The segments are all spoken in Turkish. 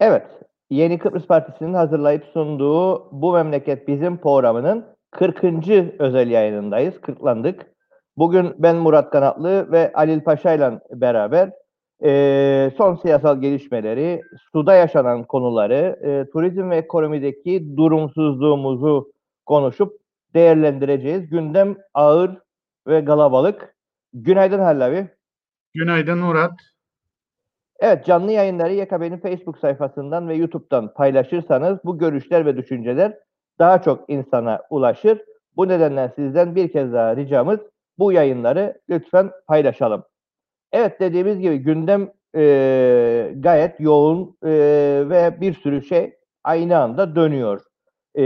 Evet, Yeni Kıbrıs Partisi'nin hazırlayıp sunduğu Bu Memleket Bizim programının 40. özel yayınındayız. Kırklandık. Bugün ben Murat Kanatlı ve Alil Paşa ile beraber e, son siyasal gelişmeleri, suda yaşanan konuları, e, turizm ve ekonomideki durumsuzluğumuzu konuşup değerlendireceğiz. Gündem ağır ve galabalık. Günaydın Halil abi. Günaydın Murat. Evet canlı yayınları YKB'nin Facebook sayfasından ve YouTube'dan paylaşırsanız bu görüşler ve düşünceler daha çok insana ulaşır. Bu nedenle sizden bir kez daha ricamız bu yayınları lütfen paylaşalım. Evet dediğimiz gibi gündem e, gayet yoğun e, ve bir sürü şey aynı anda dönüyor. E,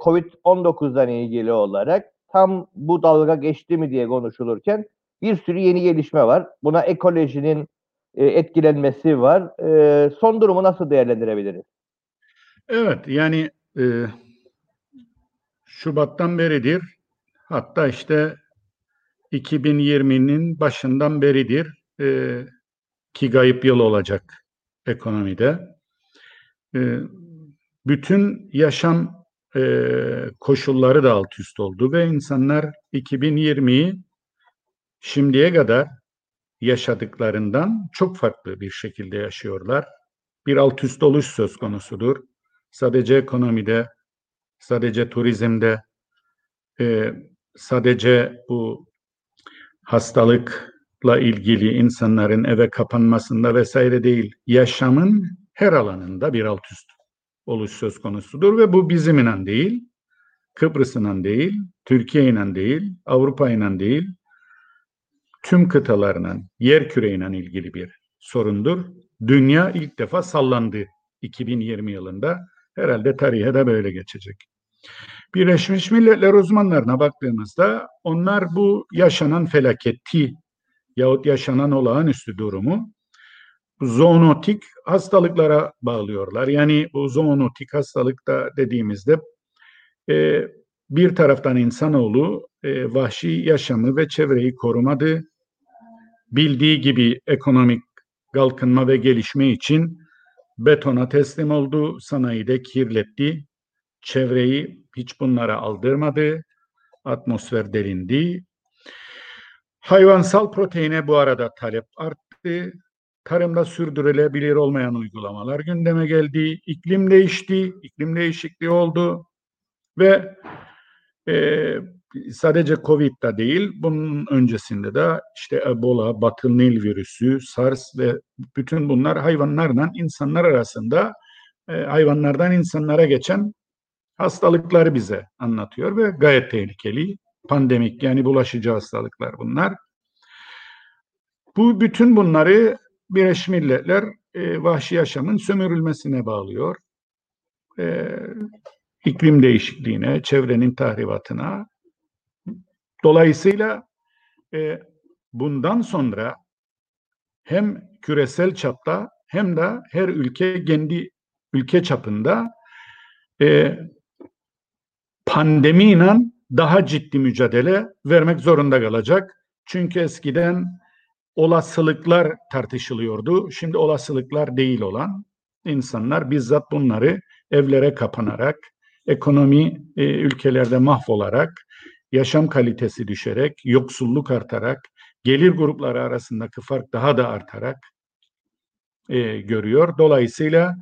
Covid-19'dan ilgili olarak tam bu dalga geçti mi diye konuşulurken bir sürü yeni gelişme var. Buna ekolojinin e, etkilenmesi var. E, son durumu nasıl değerlendirebiliriz? Evet yani e, Şubat'tan beridir hatta işte 2020'nin başından beridir e, ki gayip yıl olacak ekonomide. E, bütün yaşam e, koşulları da alt üst oldu ve insanlar 2020'yi şimdiye kadar yaşadıklarından çok farklı bir şekilde yaşıyorlar. Bir alt üst oluş söz konusudur. Sadece ekonomide, sadece turizmde, e, sadece bu hastalıkla ilgili insanların eve kapanmasında vesaire değil, yaşamın her alanında bir alt üst oluş söz konusudur ve bu bizimle değil, Kıbrıs'la değil, Türkiye'yle değil, Avrupa'yla değil, tüm kıtalarla, yer küreyle ilgili bir sorundur. Dünya ilk defa sallandı 2020 yılında. Herhalde tarihe de böyle geçecek. Birleşmiş Milletler uzmanlarına baktığımızda onlar bu yaşanan felaketi yahut yaşanan olağanüstü durumu zoonotik hastalıklara bağlıyorlar. Yani bu zoonotik hastalıkta dediğimizde e, bir taraftan insanoğlu e, vahşi yaşamı ve çevreyi korumadı, bildiği gibi ekonomik kalkınma ve gelişme için betona teslim oldu, sanayide kirletti, çevreyi hiç bunlara aldırmadı, atmosfer delindi. Hayvansal proteine bu arada talep arttı, tarımda sürdürülebilir olmayan uygulamalar gündeme geldi, iklim değişti, iklim değişikliği oldu ve e, sadece Covid'da değil, bunun öncesinde de işte Ebola, Batı Nil virüsü, SARS ve bütün bunlar hayvanlarla insanlar arasında e, hayvanlardan insanlara geçen hastalıkları bize anlatıyor ve gayet tehlikeli. Pandemik yani bulaşıcı hastalıklar bunlar. Bu bütün bunları Birleşmiş Milletler e, vahşi yaşamın sömürülmesine bağlıyor. E, iklim değişikliğine, çevrenin tahribatına Dolayısıyla e, bundan sonra hem küresel çapta hem de her ülke kendi ülke çapında e, pandemiyle daha ciddi mücadele vermek zorunda kalacak. Çünkü eskiden olasılıklar tartışılıyordu. Şimdi olasılıklar değil olan insanlar bizzat bunları evlere kapanarak, ekonomi e, ülkelerde mahvolarak, yaşam kalitesi düşerek, yoksulluk artarak, gelir grupları arasındaki fark daha da artarak e, görüyor. Dolayısıyla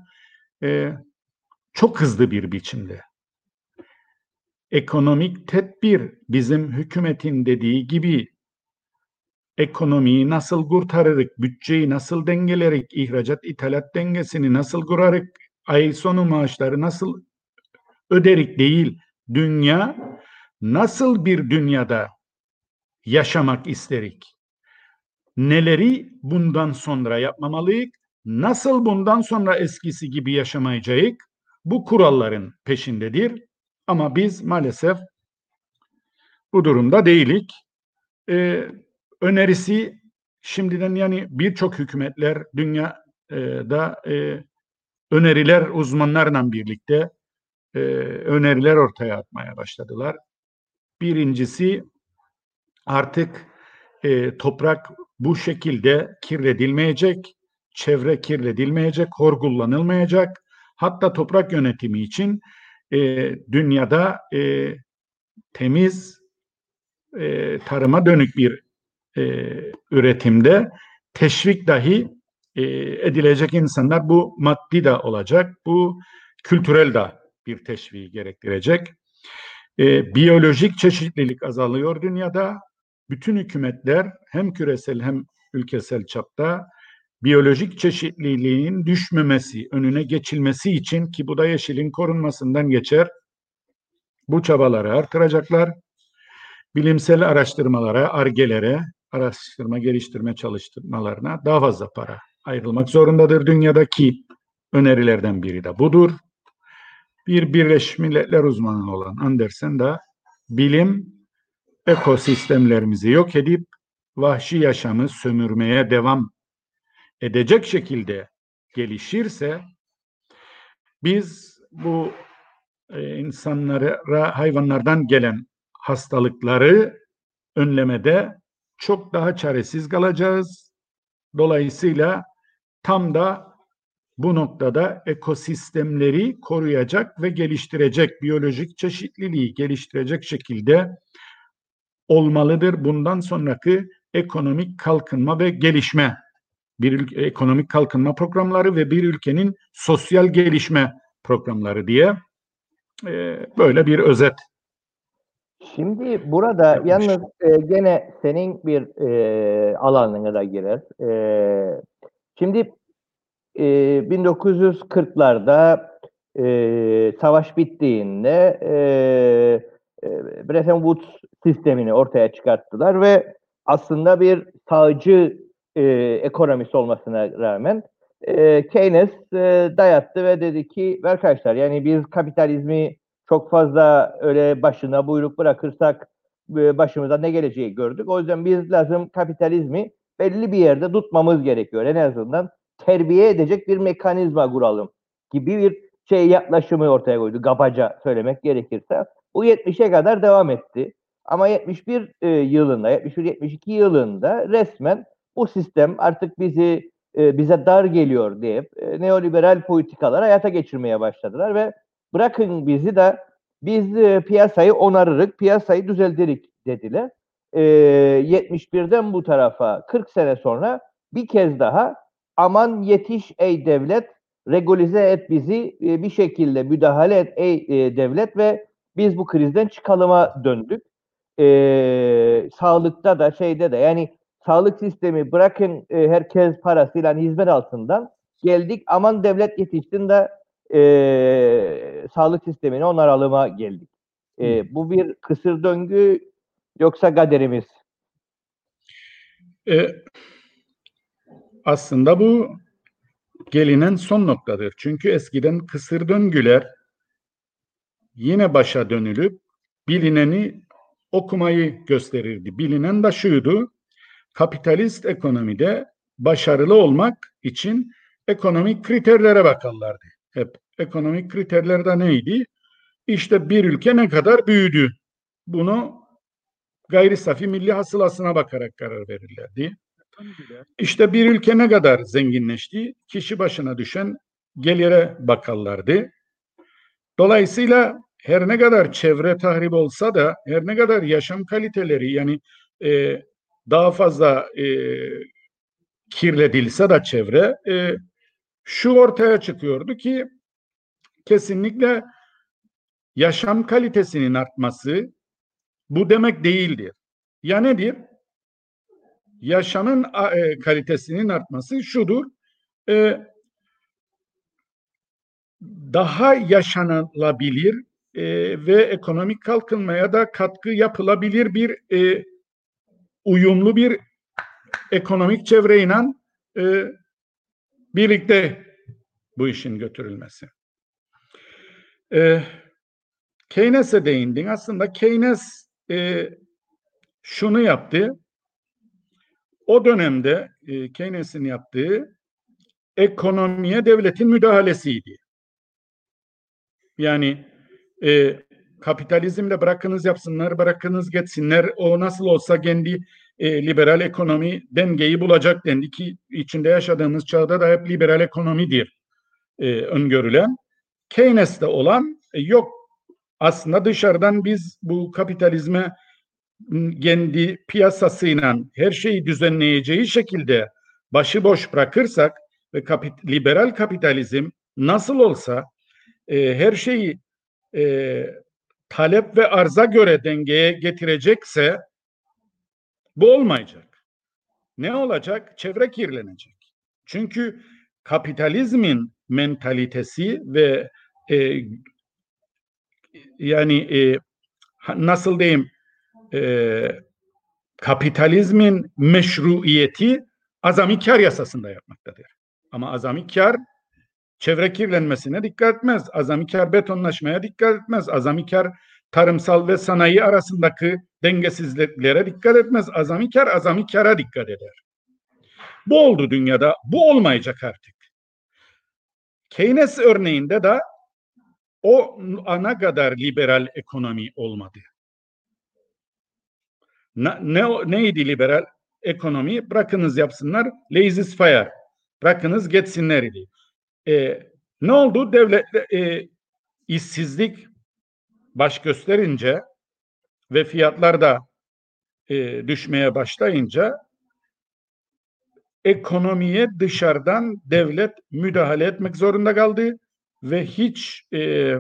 e, çok hızlı bir biçimde ekonomik tedbir bizim hükümetin dediği gibi ekonomiyi nasıl kurtarırık, bütçeyi nasıl dengelerik, ihracat ithalat dengesini nasıl kurarık, ay sonu maaşları nasıl öderik değil, dünya nasıl bir dünyada yaşamak isterik? Neleri bundan sonra yapmamalıyız? Nasıl bundan sonra eskisi gibi yaşamayacağız? Bu kuralların peşindedir. Ama biz maalesef bu durumda değilik. Ee, önerisi şimdiden yani birçok hükümetler dünyada e, öneriler uzmanlarla birlikte e, öneriler ortaya atmaya başladılar. Birincisi artık e, toprak bu şekilde kirledilmeyecek. çevre kirletilmeyecek, horgullanılmayacak. Hatta toprak yönetimi için e, dünyada e, temiz e, tarıma dönük bir e, üretimde teşvik dahi e, edilecek insanlar bu maddi de olacak, bu kültürel de bir teşviği gerektirecek. E, biyolojik çeşitlilik azalıyor dünyada. Bütün hükümetler hem küresel hem ülkesel çapta biyolojik çeşitliliğin düşmemesi, önüne geçilmesi için ki bu da yeşilin korunmasından geçer. Bu çabaları artıracaklar. Bilimsel araştırmalara, argelere, araştırma geliştirme çalıştırmalarına daha fazla para ayrılmak zorundadır. Dünyadaki önerilerden biri de budur. Bir Birleşmiş Milletler uzmanı olan Andersen de bilim ekosistemlerimizi yok edip vahşi yaşamı sömürmeye devam edecek şekilde gelişirse biz bu e, insanlara hayvanlardan gelen hastalıkları önlemede çok daha çaresiz kalacağız. Dolayısıyla tam da bu noktada ekosistemleri koruyacak ve geliştirecek, biyolojik çeşitliliği geliştirecek şekilde olmalıdır. Bundan sonraki ekonomik kalkınma ve gelişme, bir ülke, ekonomik kalkınma programları ve bir ülkenin sosyal gelişme programları diye e, böyle bir özet Şimdi burada Yapmış. yalnız e, gene senin bir e, alanına da girer. E, şimdi e, 1940'larda e, savaş bittiğinde e, e, Bretton Woods sistemini ortaya çıkarttılar ve aslında bir sağcı e, ekonomisi olmasına rağmen e, Keynes e, dayattı ve dedi ki arkadaşlar yani biz kapitalizmi çok fazla öyle başına buyruk bırakırsak e, başımıza ne geleceği gördük. O yüzden biz lazım kapitalizmi belli bir yerde tutmamız gerekiyor. En azından terbiye edecek bir mekanizma kuralım gibi bir şey yaklaşımı ortaya koydu. Kabaca söylemek gerekirse. Bu 70'e kadar devam etti. Ama 71 e, yılında, 71-72 yılında resmen bu sistem artık bizi e, bize dar geliyor diye e, neoliberal politikalar hayata geçirmeye başladılar ve bırakın bizi de biz e, piyasayı onarırık, piyasayı düzeltirik dediler. E, 71'den bu tarafa 40 sene sonra bir kez daha aman yetiş ey devlet, regulize et bizi, e, bir şekilde müdahale et ey e, devlet ve biz bu krizden çıkalıma döndük. E, sağlıkta da şeyde de yani sağlık sistemi bırakın e, herkes parasıyla hizmet altından geldik aman devlet yetiştin de e, sağlık sistemine onaralıma geldik. E, bu bir kısır döngü yoksa kaderimiz? E, aslında bu gelinen son noktadır. Çünkü eskiden kısır döngüler yine başa dönülüp bilineni okumayı gösterirdi. Bilinen de şuydu, kapitalist ekonomide başarılı olmak için ekonomik kriterlere bakarlardı. Hep ekonomik kriterlerde neydi? İşte bir ülke ne kadar büyüdü. Bunu gayri safi milli hasılasına bakarak karar verirlerdi. İşte bir ülke ne kadar zenginleşti? Kişi başına düşen gelire bakarlardı. Dolayısıyla her ne kadar çevre tahrip olsa da her ne kadar yaşam kaliteleri yani e, daha fazla e, kirletilse de çevre e, şu ortaya çıkıyordu ki kesinlikle yaşam kalitesinin artması bu demek değildir. Ya nedir? Yaşamın e, kalitesinin artması şudur. E, daha yaşanılabilir e, ve ekonomik kalkınmaya da katkı yapılabilir bir e, uyumlu bir ekonomik çevreyle birlikte bu işin götürülmesi. Keynes'e değindin. Aslında Keynes e, şunu yaptı. O dönemde e, Keynes'in yaptığı ekonomiye devletin müdahalesiydi. Yani e, kapitalizmle bırakınız yapsınlar, bırakınız geçsinler. O nasıl olsa kendi e, liberal ekonomi dengeyi bulacak dendi ki içinde yaşadığımız çağda da hep liberal ekonomidir e, öngörülen. Keynes'te olan e, yok aslında dışarıdan biz bu kapitalizme kendi piyasasıyla her şeyi düzenleyeceği şekilde başıboş bırakırsak ve kapit liberal kapitalizm nasıl olsa e, her şeyi e, talep ve arza göre dengeye getirecekse bu olmayacak. Ne olacak? Çevre kirlenecek. Çünkü kapitalizmin mentalitesi ve e, yani e, nasıl diyeyim e, kapitalizmin meşruiyeti azami kar yasasında yapmaktadır. Ama azami kar çevre kirlenmesine dikkat etmez. Azami kar betonlaşmaya dikkat etmez. Azami kar tarımsal ve sanayi arasındaki dengesizliklere dikkat etmez. Azami kar azami kara dikkat eder. Bu oldu dünyada. Bu olmayacak artık. Keynes örneğinde de o ana kadar liberal ekonomi olmadı. Ne, ne neydi liberal ekonomi? Bırakınız yapsınlar, lazy fire. Bırakınız geçsinler idi. E, ne oldu? Devlet e, işsizlik baş gösterince ve fiyatlar da e, düşmeye başlayınca ekonomiye dışarıdan devlet müdahale etmek zorunda kaldı ve hiç e,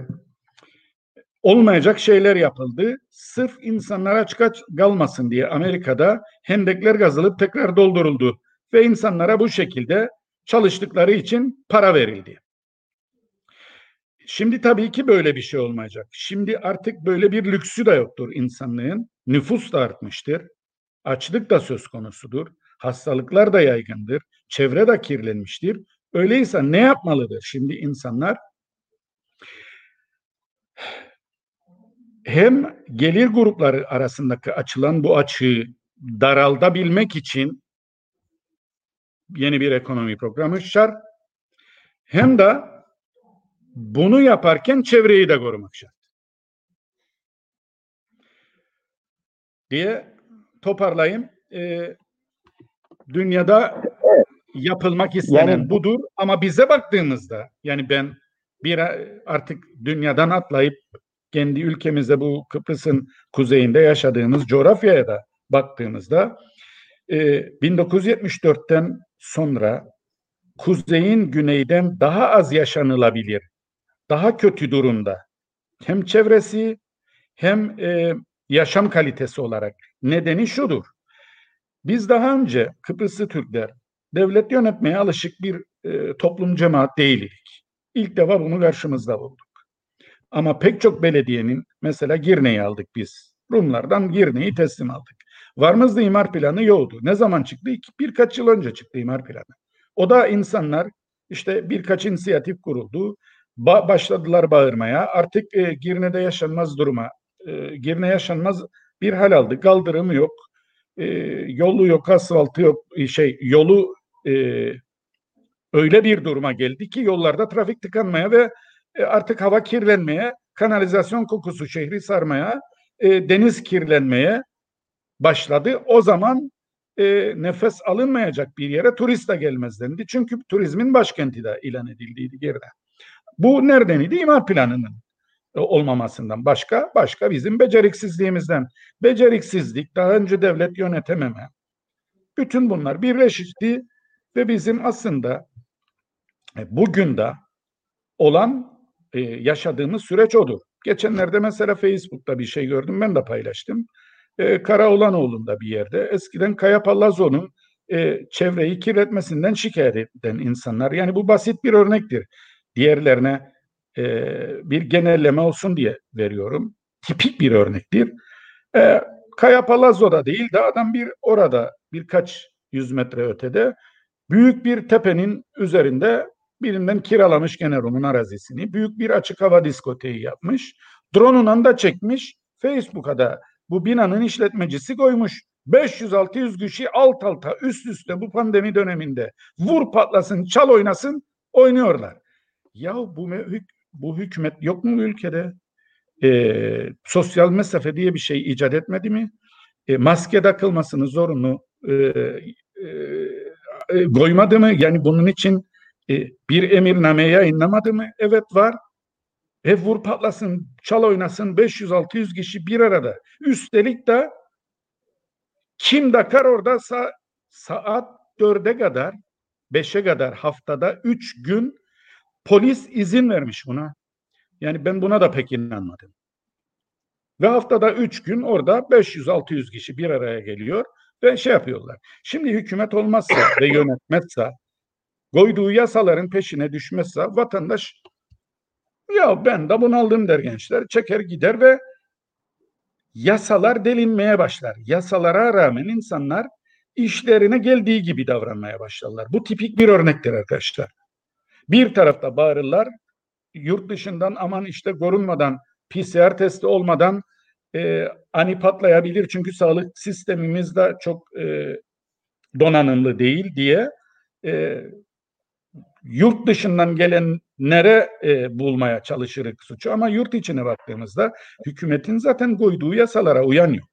olmayacak şeyler yapıldı. Sırf insanlar aç kaç kalmasın diye Amerika'da hendekler kazılıp tekrar dolduruldu ve insanlara bu şekilde çalıştıkları için para verildi. Şimdi tabii ki böyle bir şey olmayacak. Şimdi artık böyle bir lüksü de yoktur insanlığın. Nüfus da artmıştır. Açlık da söz konusudur. Hastalıklar da yaygındır. Çevre de kirlenmiştir. Öyleyse ne yapmalıdır şimdi insanlar? Hem gelir grupları arasındaki açılan bu açığı daraltabilmek için yeni bir ekonomi programı şart. Hem de bunu yaparken çevreyi de korumak şart. Diye toparlayayım. Ee, dünyada yapılmak istenen Yani- budur ama bize baktığımızda yani ben bir artık dünyadan atlayıp kendi ülkemizde bu Kıbrıs'ın kuzeyinde yaşadığımız coğrafyaya da baktığımızda e, 1974'ten sonra kuzeyin güneyden daha az yaşanılabilir, daha kötü durumda hem çevresi hem e, yaşam kalitesi olarak nedeni şudur. Biz daha önce Kıbrıslı Türkler devlet yönetmeye alışık bir e, toplum cemaat değildik. İlk defa bunu karşımızda bulduk. Ama pek çok belediyenin mesela Girne'yi aldık biz. Rumlardan Girne'yi teslim aldık. Varmızda imar planı yoktu. Ne zaman çıktı? Birkaç yıl önce çıktı imar planı. O da insanlar işte birkaç inisiyatif kuruldu. Ba- başladılar bağırmaya. Artık e, Girne'de yaşanmaz duruma, e, Girne yaşanmaz bir hal aldı. Kaldırımı yok, e, yolu yok, asfaltı yok, e, şey yolu e, öyle bir duruma geldi ki yollarda trafik tıkanmaya ve e, artık hava kirlenmeye, kanalizasyon kokusu şehri sarmaya, e, deniz kirlenmeye başladı. O zaman e, nefes alınmayacak bir yere turist de gelmez dendi. Çünkü turizmin başkenti de ilan edildiydi geride. Bu nereden idi? İmar planının e, olmamasından. Başka, başka bizim beceriksizliğimizden. Beceriksizlik, daha önce devlet yönetememe. Bütün bunlar birleşti ve bizim aslında e, bugün de olan e, yaşadığımız süreç odur. Geçenlerde mesela Facebook'ta bir şey gördüm, ben de paylaştım. E, Karaolanoğlu'nda bir yerde eskiden Kaya Palazzo'nun e, çevreyi kirletmesinden şikayet eden insanlar. Yani bu basit bir örnektir. Diğerlerine e, bir genelleme olsun diye veriyorum. Tipik bir örnektir. E, Kaya Palazzo'da değil de adam bir orada birkaç yüz metre ötede büyük bir tepenin üzerinde birinden kiralamış gene Rum'un arazisini. Büyük bir açık hava diskoteği yapmış. Drone'undan da çekmiş. Facebook'a da bu binanın işletmecisi koymuş. 500-600 kişi alt alta üst üste bu pandemi döneminde vur patlasın çal oynasın oynuyorlar. Ya bu, bu hükümet yok mu ülkede? Ee, sosyal mesafe diye bir şey icat etmedi mi? e, maske takılmasını zorunlu e, e, e, koymadı mı? Yani bunun için e, bir emirname yayınlamadı mı? Evet var. E vur patlasın, çal oynasın 500-600 kişi bir arada. Üstelik de kim Dakar orada sa- saat 4'e kadar 5'e kadar haftada 3 gün polis izin vermiş buna. Yani ben buna da pek inanmadım. Ve haftada 3 gün orada 500-600 kişi bir araya geliyor ve şey yapıyorlar. Şimdi hükümet olmazsa ve yönetmezse koyduğu yasaların peşine düşmezse vatandaş ya ben de bunaldım der gençler. Çeker gider ve yasalar delinmeye başlar. Yasalara rağmen insanlar işlerine geldiği gibi davranmaya başlarlar. Bu tipik bir örnektir arkadaşlar. Bir tarafta bağırırlar, yurt dışından aman işte korunmadan, PCR testi olmadan e, ani patlayabilir çünkü sağlık sistemimiz de çok e, donanımlı değil diye e, yurt dışından gelenlere e, bulmaya çalışırız suçu ama yurt içine baktığımızda hükümetin zaten koyduğu yasalara uyan yok.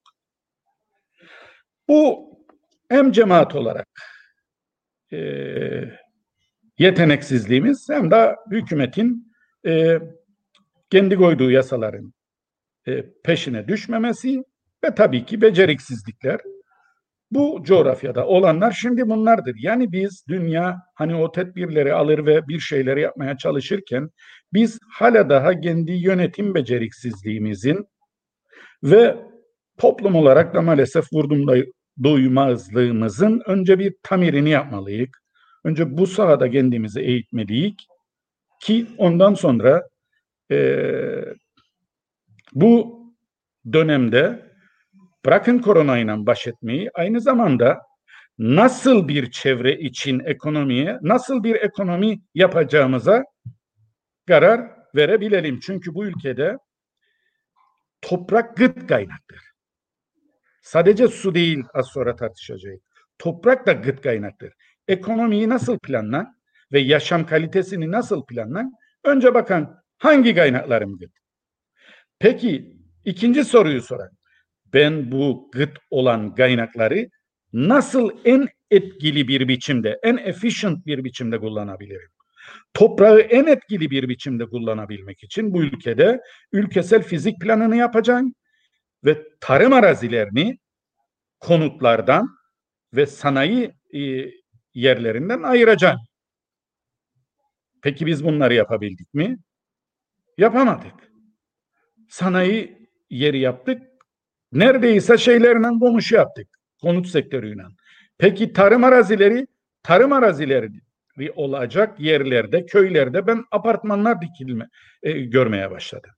Bu hem cemaat olarak e, yeteneksizliğimiz hem de hükümetin e, kendi koyduğu yasaların e, peşine düşmemesi ve tabii ki beceriksizlikler. Bu coğrafyada olanlar şimdi bunlardır. Yani biz dünya hani o tedbirleri alır ve bir şeyleri yapmaya çalışırken biz hala daha kendi yönetim beceriksizliğimizin ve toplum olarak da maalesef vurdumda duymazlığımızın önce bir tamirini yapmalıyız. Önce bu sahada kendimizi eğitmeliyiz ki ondan sonra e, bu dönemde bırakın koronayla baş etmeyi aynı zamanda nasıl bir çevre için ekonomiye, nasıl bir ekonomi yapacağımıza karar verebilelim. Çünkü bu ülkede toprak gıt kaynaktır. Sadece su değil az sonra tartışacağız. Toprak da gıt kaynaktır. Ekonomiyi nasıl planlan ve yaşam kalitesini nasıl planlan? Önce bakan hangi kaynaklarım gıt? Peki ikinci soruyu soran. Ben bu gıt olan kaynakları nasıl en etkili bir biçimde, en efficient bir biçimde kullanabilirim? Toprağı en etkili bir biçimde kullanabilmek için bu ülkede ülkesel fizik planını yapacağım ve tarım arazilerini konutlardan ve sanayi e, yerlerinden ayıracağım. Peki biz bunları yapabildik mi? Yapamadık. Sanayi yeri yaptık. Neredeyse şeylerle komşu yaptık. Konut sektörüyle. Peki tarım arazileri, tarım arazileri olacak yerlerde, köylerde ben apartmanlar dikilme e, görmeye başladım.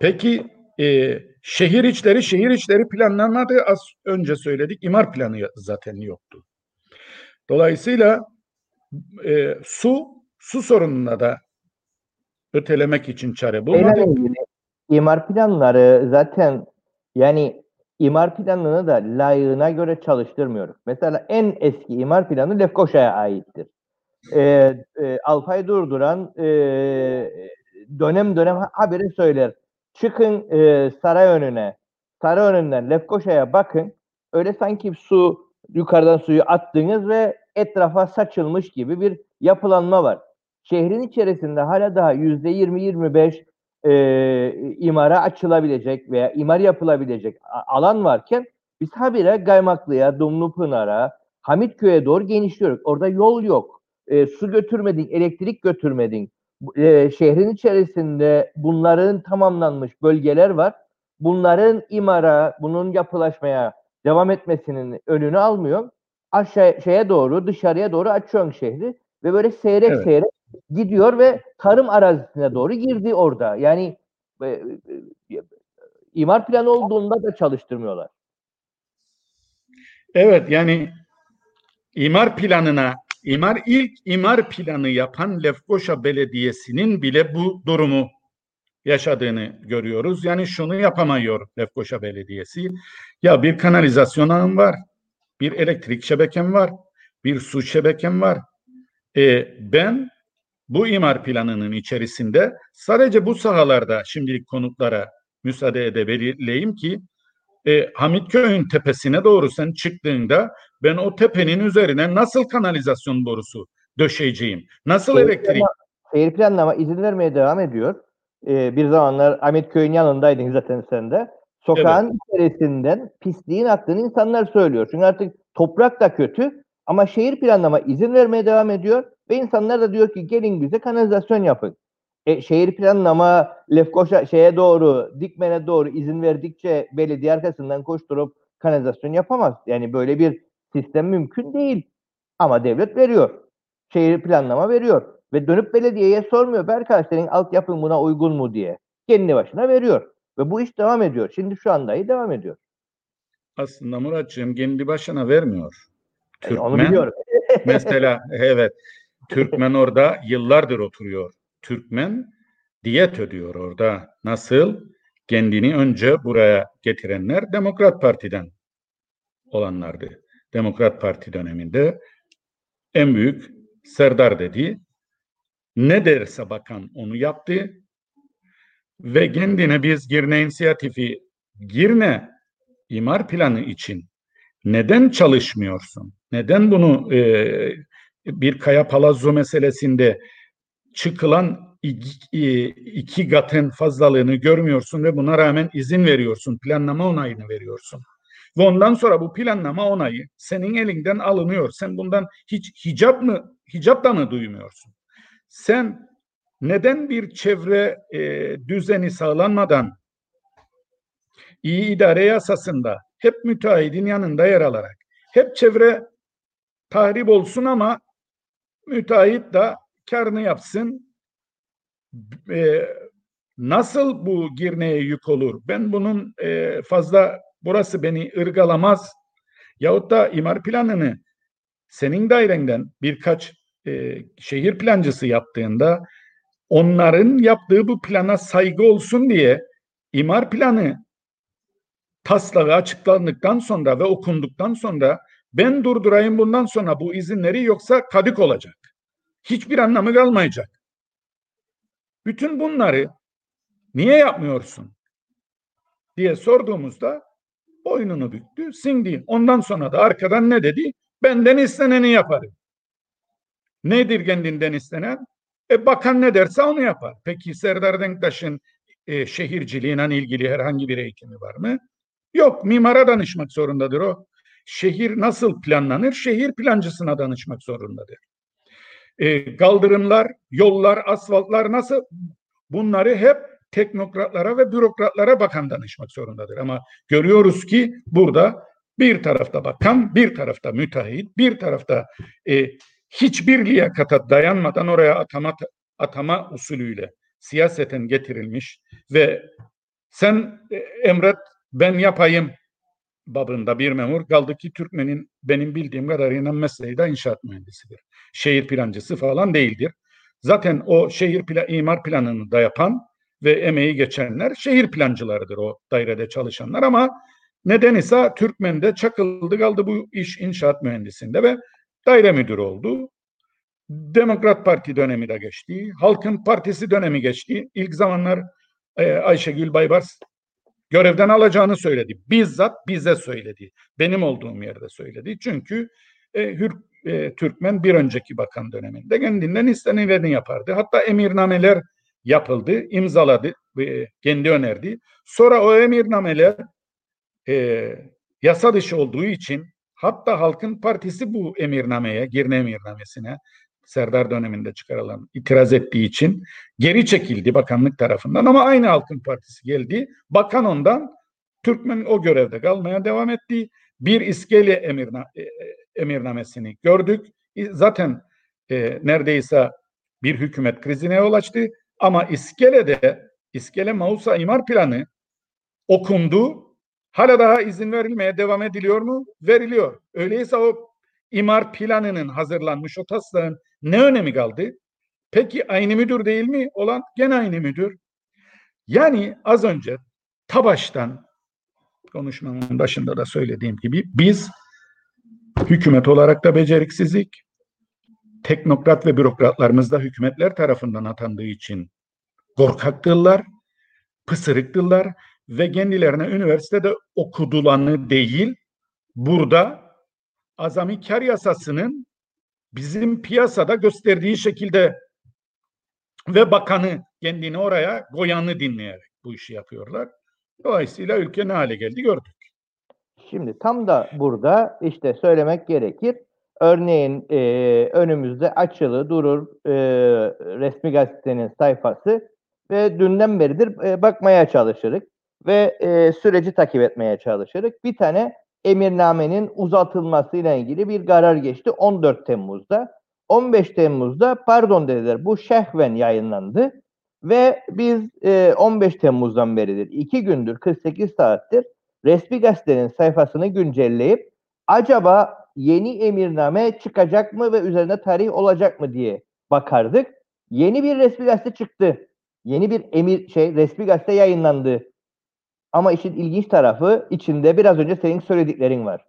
Peki e, şehir içleri, şehir içleri planlanmadı. Az önce söyledik. imar planı zaten yoktu. Dolayısıyla e, su, su sorununa da ötelemek için çare bulmadık. İmar planları zaten yani imar planını da layığına göre çalıştırmıyoruz. Mesela en eski imar planı Lefkoşa'ya aittir. Ee, e, Alpay Durduran e, dönem dönem haberi söyler. Çıkın e, saray önüne, saray önünden Lefkoşa'ya bakın. Öyle sanki su yukarıdan suyu attınız ve etrafa saçılmış gibi bir yapılanma var. Şehrin içerisinde hala daha yüzde 20-25 e, imara açılabilecek veya imar yapılabilecek alan varken biz habire Gaymaklı'ya, Dumlupınar'a, Hamitköy'e doğru genişliyoruz. Orada yol yok. E, su götürmedin, elektrik götürmedin. E, şehrin içerisinde bunların tamamlanmış bölgeler var. Bunların imara, bunun yapılaşmaya devam etmesinin önünü almıyor. Aşağı şeye doğru, dışarıya doğru açıyorsun şehri ve böyle seyrek evet. seyrek gidiyor ve tarım arazisine doğru girdi orada. Yani e, e, imar planı olduğunda da çalıştırmıyorlar. Evet yani imar planına imar ilk imar planı yapan Lefkoşa Belediyesi'nin bile bu durumu yaşadığını görüyoruz. Yani şunu yapamıyor Lefkoşa Belediyesi. Ya bir kanalizasyon ağım var, bir elektrik şebekem var, bir su şebekem var. E, ben bu imar planının içerisinde sadece bu sahalarda şimdilik konutlara müsaade edebileyim ki e, Hamitköy'ün tepesine doğru sen çıktığında ben o tepenin üzerine nasıl kanalizasyon borusu döşeyeceğim? Nasıl Şehir elektrik? planlama, şehir planlama izin vermeye devam ediyor. Ee, bir zamanlar Ahmetköy'ün yanındaydın zaten sen de. Sokağın içerisinden pisliğin aktığını insanlar söylüyor. Çünkü artık toprak da kötü ama şehir planlama izin vermeye devam ediyor ve insanlar da diyor ki gelin bize kanalizasyon yapın. E, şehir planlama Lefkoşa şeye doğru, Dikmen'e doğru izin verdikçe belediye arkasından koşturup kanalizasyon yapamaz. Yani böyle bir sistem mümkün değil. Ama devlet veriyor. Şehir planlama veriyor. Ve dönüp belediyeye sormuyor. "Be Arkadaş senin altyapın buna uygun mu diye. Kendi başına veriyor. Ve bu iş devam ediyor. Şimdi şu anda devam ediyor. Aslında Muratcığım kendi başına vermiyor. Yani onu biliyorum. mesela evet Türkmen orada yıllardır oturuyor. Türkmen diyet ödüyor orada. Nasıl? Kendini önce buraya getirenler Demokrat Parti'den olanlardı. Demokrat Parti döneminde en büyük Serdar dedi. Ne derse bakan onu yaptı. Ve kendine biz Girne inisiyatifi Girne imar planı için neden çalışmıyorsun? Neden bunu e, bir kaya palazzo meselesinde çıkılan iki, e, iki katın fazlalığını görmüyorsun ve buna rağmen izin veriyorsun, planlama onayını veriyorsun. Ve ondan sonra bu planlama onayı senin elinden alınıyor. Sen bundan hiç hicap mı, hicap da mı duymuyorsun? Sen neden bir çevre e, düzeni sağlanmadan iyi idare yasasında hep müteahhidin yanında yer alarak hep çevre tahrip olsun ama müteahhit da karını yapsın. E, nasıl bu girneye yük olur? Ben bunun e, fazla burası beni ırgalamaz. Yahut da imar planını senin dairenden birkaç e, şehir plancısı yaptığında onların yaptığı bu plana saygı olsun diye imar planı taslağı açıklandıktan sonra ve okunduktan sonra ben durdurayım bundan sonra bu izinleri yoksa kadık olacak. Hiçbir anlamı kalmayacak. Bütün bunları niye yapmıyorsun diye sorduğumuzda boynunu büktü, sindi. Ondan sonra da arkadan ne dedi? Benden isteneni yaparım. Nedir kendinden istenen? E, bakan ne derse onu yapar. Peki Serdar Denktaş'ın e, şehirciliğine ilgili herhangi bir eğitimi var mı? Yok. Mimara danışmak zorundadır o. Şehir nasıl planlanır? Şehir plancısına danışmak zorundadır. E, kaldırımlar, yollar, asfaltlar nasıl? Bunları hep teknokratlara ve bürokratlara bakan danışmak zorundadır. Ama görüyoruz ki burada bir tarafta bakan, bir tarafta müteahhit, bir tarafta e, hiçbir liyakata dayanmadan oraya atama, atama usulüyle siyaseten getirilmiş ve sen e, emret ben yapayım babında bir memur kaldı ki Türkmen'in benim bildiğim kadarıyla mesleği de inşaat mühendisidir. Şehir plancısı falan değildir. Zaten o şehir plan, imar planını da yapan ve emeği geçenler şehir plancılarıdır o dairede çalışanlar ama neden ise Türkmen'de çakıldı kaldı bu iş inşaat mühendisinde ve daire müdürü oldu. Demokrat Parti dönemi de geçti. Halkın Partisi dönemi geçti. İlk zamanlar e, Ayşegül Baybars görevden alacağını söyledi. Bizzat bize söyledi. Benim olduğum yerde söyledi. Çünkü e, Hür, e, Türkmen bir önceki bakan döneminde kendinden istenileni yapardı. Hatta emirnameler yapıldı, imzaladı, e, kendi önerdi. Sonra o emirnameler e, yasa dışı olduğu için hatta Halkın Partisi bu emirnameye, Girne emirnamesine Serdar döneminde çıkarılan itiraz ettiği için geri çekildi bakanlık tarafından ama aynı Halkın Partisi geldi. Bakan ondan Türkmen o görevde kalmaya devam etti. Bir iskele emirna, e, emirnamesini gördük. Zaten e, neredeyse bir hükümet krizine yol açtı. Ama iskelede, iskele Mausa imar planı okundu. Hala daha izin verilmeye devam ediliyor mu? Veriliyor. Öyleyse o imar planının hazırlanmış o taslağın ne önemi kaldı? Peki aynı müdür değil mi? Olan gene aynı müdür. Yani az önce Tabaş'tan konuşmamın başında da söylediğim gibi biz hükümet olarak da beceriksizlik, teknokrat ve bürokratlarımız da hükümetler tarafından atandığı için korkaktırlar, pısırıktırlar. ve kendilerine üniversitede okudulanı değil, burada azami kar yasasının bizim piyasada gösterdiği şekilde ve bakanı kendini oraya koyanı dinleyerek bu işi yapıyorlar. Dolayısıyla ülke ne hale geldi gördük. Şimdi tam da burada işte söylemek gerekir. Örneğin e, önümüzde açılı durur e, resmi gazetenin sayfası ve dünden beridir e, bakmaya çalışırız ve e, süreci takip etmeye çalışırız. Bir tane emirnamenin uzatılmasıyla ilgili bir karar geçti 14 Temmuz'da. 15 Temmuz'da pardon dediler bu şehven yayınlandı ve biz e, 15 Temmuz'dan beridir 2 gündür 48 saattir resmi gazetenin sayfasını güncelleyip acaba yeni emirname çıkacak mı ve üzerine tarih olacak mı diye bakardık. Yeni bir resmi gazete çıktı. Yeni bir emir şey resmi gazete yayınlandı. Ama işin ilginç tarafı içinde biraz önce senin söylediklerin var.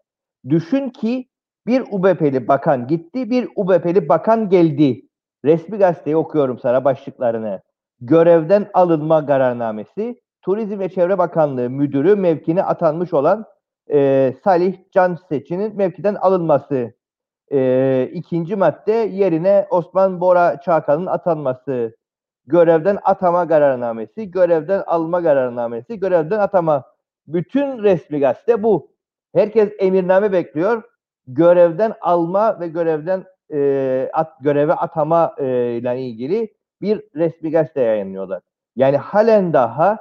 Düşün ki bir UBP'li bakan gitti, bir UBP'li bakan geldi. Resmi gazeteyi okuyorum sana başlıklarını. Görevden alınma kararnamesi, Turizm ve Çevre Bakanlığı Müdürü mevkine atanmış olan e, Salih Can Seçin'in mevkiden alınması. E, ikinci madde yerine Osman Bora Çağkan'ın atanması. Görevden atama kararnamesi, görevden alma kararnamesi, görevden atama. Bütün resmi gazete bu. Herkes emirname bekliyor. Görevden alma ve görevden e, at, göreve atama e, ile ilgili bir resmi gazete yayınlıyorlar. Yani halen daha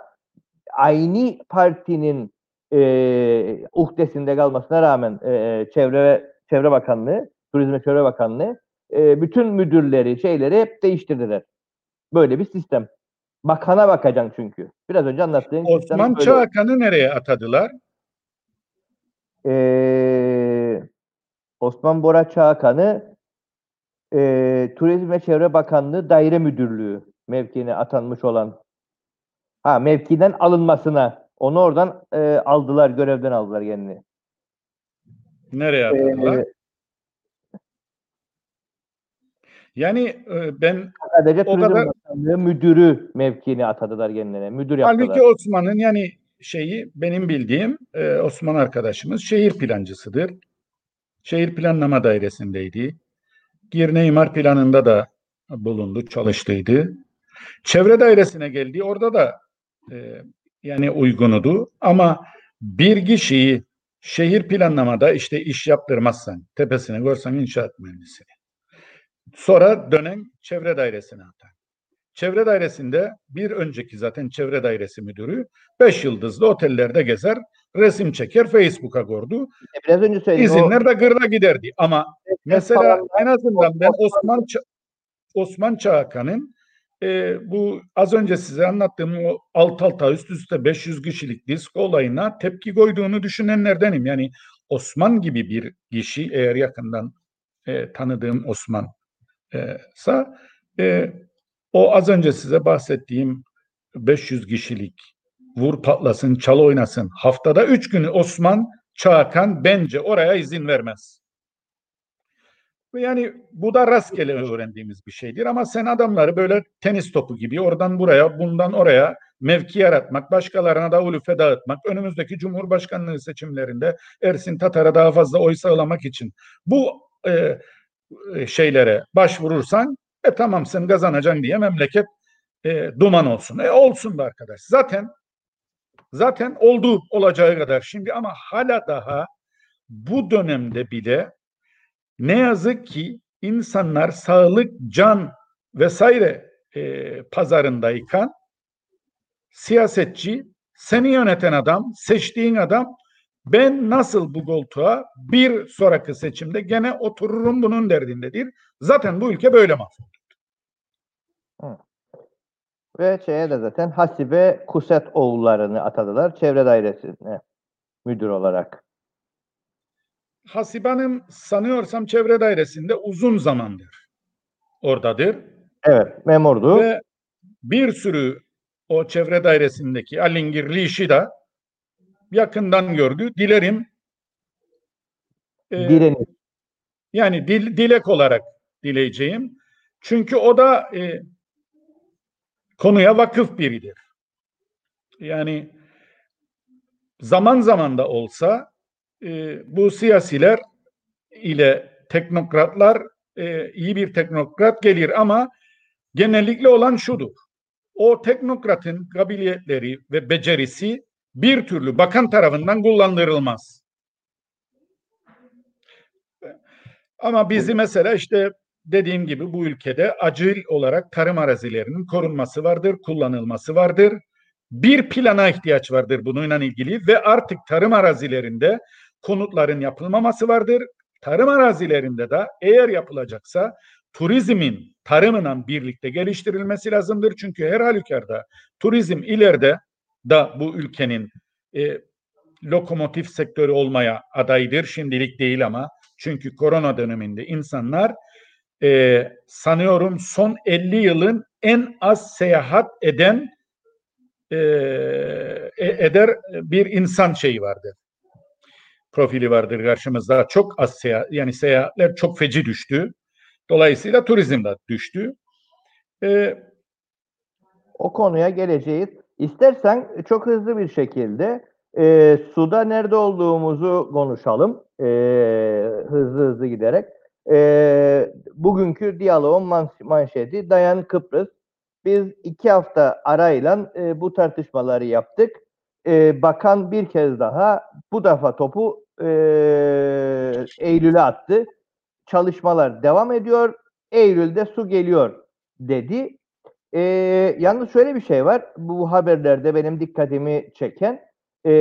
aynı partinin e, uhdesinde kalmasına rağmen e, Çevre Çevre Bakanlığı, Turizm ve Çevre Bakanlığı e, bütün müdürleri, şeyleri hep değiştirdiler. Böyle bir sistem. Bakana bakacaksın çünkü. Biraz önce anlattığın Osman. Çağkan'ı nereye atadılar? Ee, Osman Bora Çağkan'ı e, Turizm ve Çevre Bakanlığı Daire Müdürlüğü mevkiine atanmış olan ha mevkiden alınmasına onu oradan e, aldılar, görevden aldılar kendini. Nereye atadılar? Ee, yani e, ben sadece O kadar- Müdürü mevkiine atadılar kendine. Müdür yaptılar. halbuki Osman'ın yani şeyi benim bildiğim e, Osman arkadaşımız şehir plancısıdır. Şehir planlama dairesindeydi. Girne imar planında da bulundu, çalıştıydı. Çevre dairesine geldi. Orada da e, yani uygunudu. Ama bir kişiyi şehir planlamada işte iş yaptırmazsan, tepesine görsen inşaat mühendisini. Sonra dönen çevre dairesine atar. Çevre dairesinde bir önceki zaten çevre dairesi müdürü beş yıldızlı otellerde gezer, resim çeker, Facebook'a koydu. Biraz önce söyledim. o- İzinler de gırla giderdi. Ama mesela falan- en azından ben Osman Ça- Osman Çağkan'ın e, bu az önce size anlattığım o alt alta üst üste 500 kişilik disk olayına tepki koyduğunu düşünenlerdenim. Yani Osman gibi bir kişi eğer yakından e, tanıdığım Osman e, sa e, o az önce size bahsettiğim 500 kişilik vur patlasın çal oynasın haftada 3 günü Osman Çağkan bence oraya izin vermez. Ve Yani bu da rastgele öğrendiğimiz bir şeydir ama sen adamları böyle tenis topu gibi oradan buraya bundan oraya mevki yaratmak, başkalarına da ulufe dağıtmak, önümüzdeki Cumhurbaşkanlığı seçimlerinde Ersin Tatar'a daha fazla oy sağlamak için bu e, şeylere başvurursan e tamam sen kazanacaksın diye memleket e, duman olsun. E olsun da arkadaş. Zaten zaten oldu olacağı kadar şimdi ama hala daha bu dönemde bile ne yazık ki insanlar sağlık, can vesaire e, pazarındayken siyasetçi, seni yöneten adam, seçtiğin adam ben nasıl bu koltuğa bir sonraki seçimde gene otururum bunun derdindedir. Zaten bu ülke böyle mahvoldu. Ve şeye de zaten Hasibe Kuset oğullarını atadılar çevre dairesine müdür olarak. Hasibe Hanım sanıyorsam çevre dairesinde uzun zamandır oradadır. Evet, memurdu. Ve bir sürü o çevre dairesindeki alingirli işi de yakından gördü. Dilerim e, yani dil, dilek olarak dileyeceğim. Çünkü o da e, konuya vakıf biridir. Yani zaman zaman da olsa e, bu siyasiler ile teknokratlar e, iyi bir teknokrat gelir ama genellikle olan şudur. O teknokratın kabiliyetleri ve becerisi bir türlü bakan tarafından kullandırılmaz. Ama bizi mesela işte dediğim gibi bu ülkede acil olarak tarım arazilerinin korunması vardır, kullanılması vardır. Bir plana ihtiyaç vardır bununla ilgili ve artık tarım arazilerinde konutların yapılmaması vardır. Tarım arazilerinde de eğer yapılacaksa turizmin tarımla birlikte geliştirilmesi lazımdır. Çünkü her halükarda turizm ileride da bu ülkenin e, lokomotif sektörü olmaya adaydır. Şimdilik değil ama çünkü korona döneminde insanlar e, sanıyorum son 50 yılın en az seyahat eden e, eder bir insan şeyi vardır. Profili vardır karşımızda. Çok az seyahat yani seyahatler çok feci düştü. Dolayısıyla turizm de düştü. E, o konuya geleceğiz. İstersen çok hızlı bir şekilde e, suda nerede olduğumuzu konuşalım. E, hızlı hızlı giderek. E, bugünkü diyaloğun man manşeti Dayan Kıbrıs. Biz iki hafta arayla e, bu tartışmaları yaptık. E, bakan bir kez daha bu defa topu e, Eylül'e attı. Çalışmalar devam ediyor. Eylül'de su geliyor dedi. E, yalnız şöyle bir şey var. Bu haberlerde benim dikkatimi çeken e,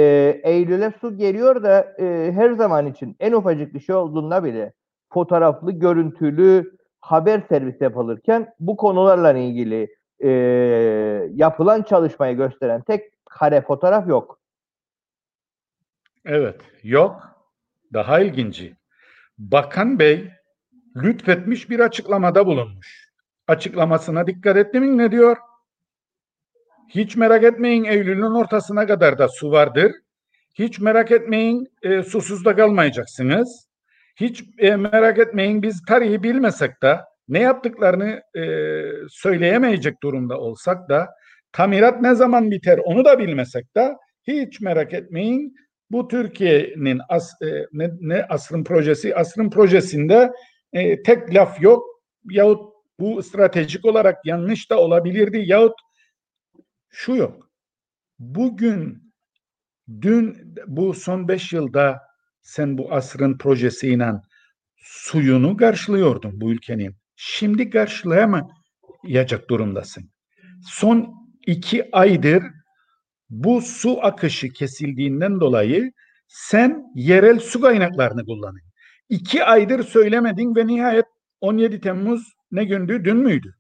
Eylül'e su geliyor da e, her zaman için en ufacık bir şey olduğunda bile fotoğraflı, görüntülü haber servis yapılırken bu konularla ilgili e, yapılan çalışmayı gösteren tek kare fotoğraf yok. Evet, yok. Daha ilginci. Bakan Bey lütfetmiş bir açıklamada bulunmuş. Açıklamasına dikkat etti mi ne diyor? Hiç merak etmeyin Eylül'ün ortasına kadar da su vardır. Hiç merak etmeyin e, susuz da kalmayacaksınız. Hiç e, merak etmeyin biz tarihi bilmesek de ne yaptıklarını e, söyleyemeyecek durumda olsak da tamirat ne zaman biter onu da bilmesek de hiç merak etmeyin bu Türkiye'nin as, e, ne, ne asrın projesi asrın projesinde e, tek laf yok yahut bu stratejik olarak yanlış da olabilirdi yahut şu yok. Bugün dün bu son beş yılda sen bu asrın projesiyle suyunu karşılıyordun bu ülkenin. Şimdi karşılayamayacak durumdasın. Son iki aydır bu su akışı kesildiğinden dolayı sen yerel su kaynaklarını kullanın. İki aydır söylemedin ve nihayet 17 Temmuz ne gündü? Dün müydü?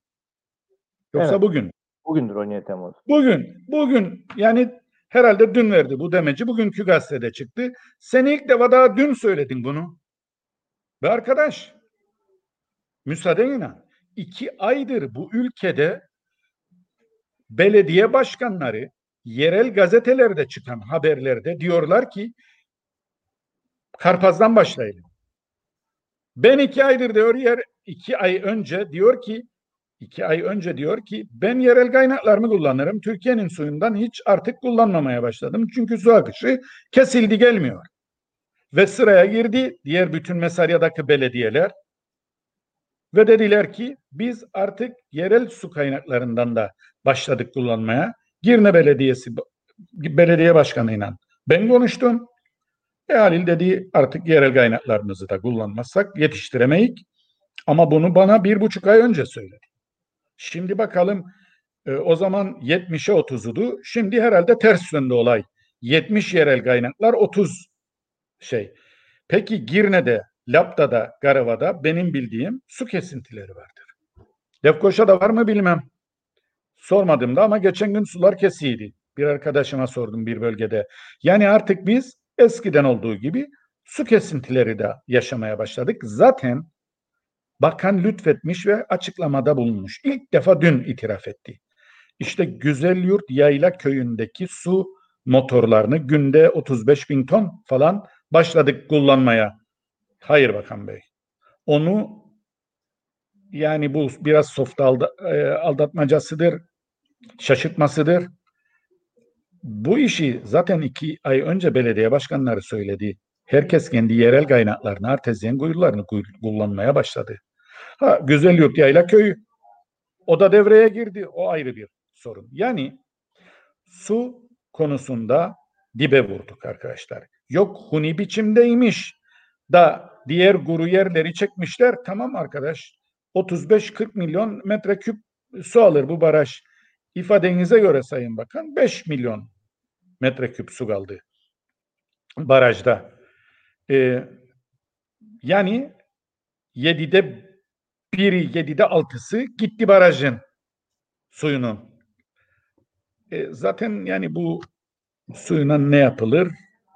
Yoksa Evet. bugün. Bugündür 17 Temmuz. Bugün, bugün yani herhalde dün verdi bu demeci. Bugünkü gazetede çıktı. Sen ilk defa daha dün söyledin bunu. Ve arkadaş, müsaadenle iki aydır bu ülkede belediye başkanları yerel gazetelerde çıkan haberlerde diyorlar ki Karpaz'dan başlayalım. Ben iki aydır diyor yer iki ay önce diyor ki iki ay önce diyor ki ben yerel kaynaklarımı kullanırım. Türkiye'nin suyundan hiç artık kullanmamaya başladım. Çünkü su akışı kesildi gelmiyor. Ve sıraya girdi diğer bütün Mesarya'daki belediyeler ve dediler ki biz artık yerel su kaynaklarından da başladık kullanmaya. Girne Belediyesi belediye başkanıyla ben konuştum. E Halil dedi artık yerel kaynaklarımızı da kullanmazsak yetiştiremeyik. Ama bunu bana bir buçuk ay önce söyledi. Şimdi bakalım e, o zaman 70'e 30'udu. Şimdi herhalde ters döndü olay. 70 yerel kaynaklar 30 şey. Peki Girne'de, Lapta'da, Garava'da benim bildiğim su kesintileri vardır. Lefkoşa'da var mı bilmem. Sormadım da ama geçen gün sular kesiydi. Bir arkadaşıma sordum bir bölgede. Yani artık biz eskiden olduğu gibi su kesintileri de yaşamaya başladık. Zaten bakan lütfetmiş ve açıklamada bulunmuş. İlk defa dün itiraf etti. İşte Güzelyurt Yayla köyündeki su motorlarını günde 35 bin ton falan başladık kullanmaya. Hayır Bakan Bey. Onu yani bu biraz soft e, aldatmacasıdır, şaşırtmasıdır. Bu işi zaten iki ay önce belediye başkanları söyledi. Herkes kendi yerel kaynaklarını, artezyen kuyularını kuy- kullanmaya başladı. Ha, Güzel Yurt Yayla Köyü o da devreye girdi. O ayrı bir sorun. Yani su konusunda dibe vurduk arkadaşlar. Yok huni biçimdeymiş da diğer guru yerleri çekmişler. Tamam arkadaş 35-40 milyon metreküp su alır bu baraj. İfadenize göre Sayın Bakan 5 milyon metreküp su kaldı barajda. Ee, yani 7'de biri, 7'de 6'sı gitti barajın suyunun. E, zaten yani bu suyuna ne yapılır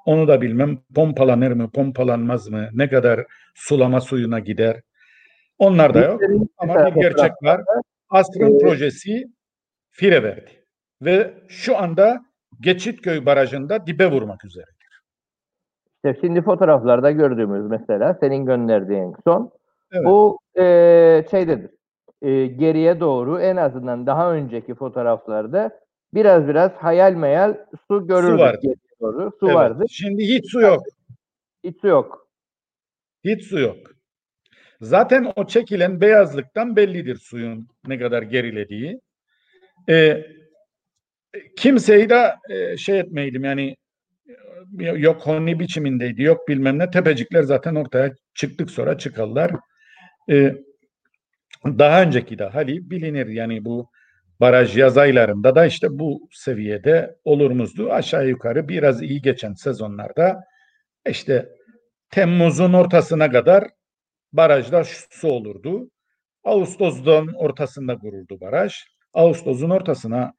onu da bilmem. Pompalanır mı, pompalanmaz mı? Ne kadar sulama suyuna gider? Onlar da yok. Ama bir gerçek var. Asrın e, projesi fire verdi. Ve şu anda Geçitköy Barajı'nda dibe vurmak üzere. İşte şimdi fotoğraflarda gördüğümüz mesela senin gönderdiğin son Evet. bu e, şeydedir. E, geriye doğru en azından daha önceki fotoğraflarda biraz biraz hayal meyal su görürdük vardı. geriye doğru. Su Evet. vardı. Şimdi hiç su yok. Hiç su yok. Hiç su yok. Zaten o çekilen beyazlıktan bellidir suyun ne kadar gerilediği. Ee, kimseyi de e, şey etmeydim yani e, yok honni biçimindeydi yok bilmem ne tepecikler zaten ortaya çıktık sonra çıkarlar. Ee, daha önceki de hali bilinir yani bu baraj yaz aylarında da işte bu seviyede olurmuzdu. Aşağı yukarı biraz iyi geçen sezonlarda işte Temmuz'un ortasına kadar barajda su olurdu. Ağustos'un ortasında kuruldu baraj. Ağustos'un ortasına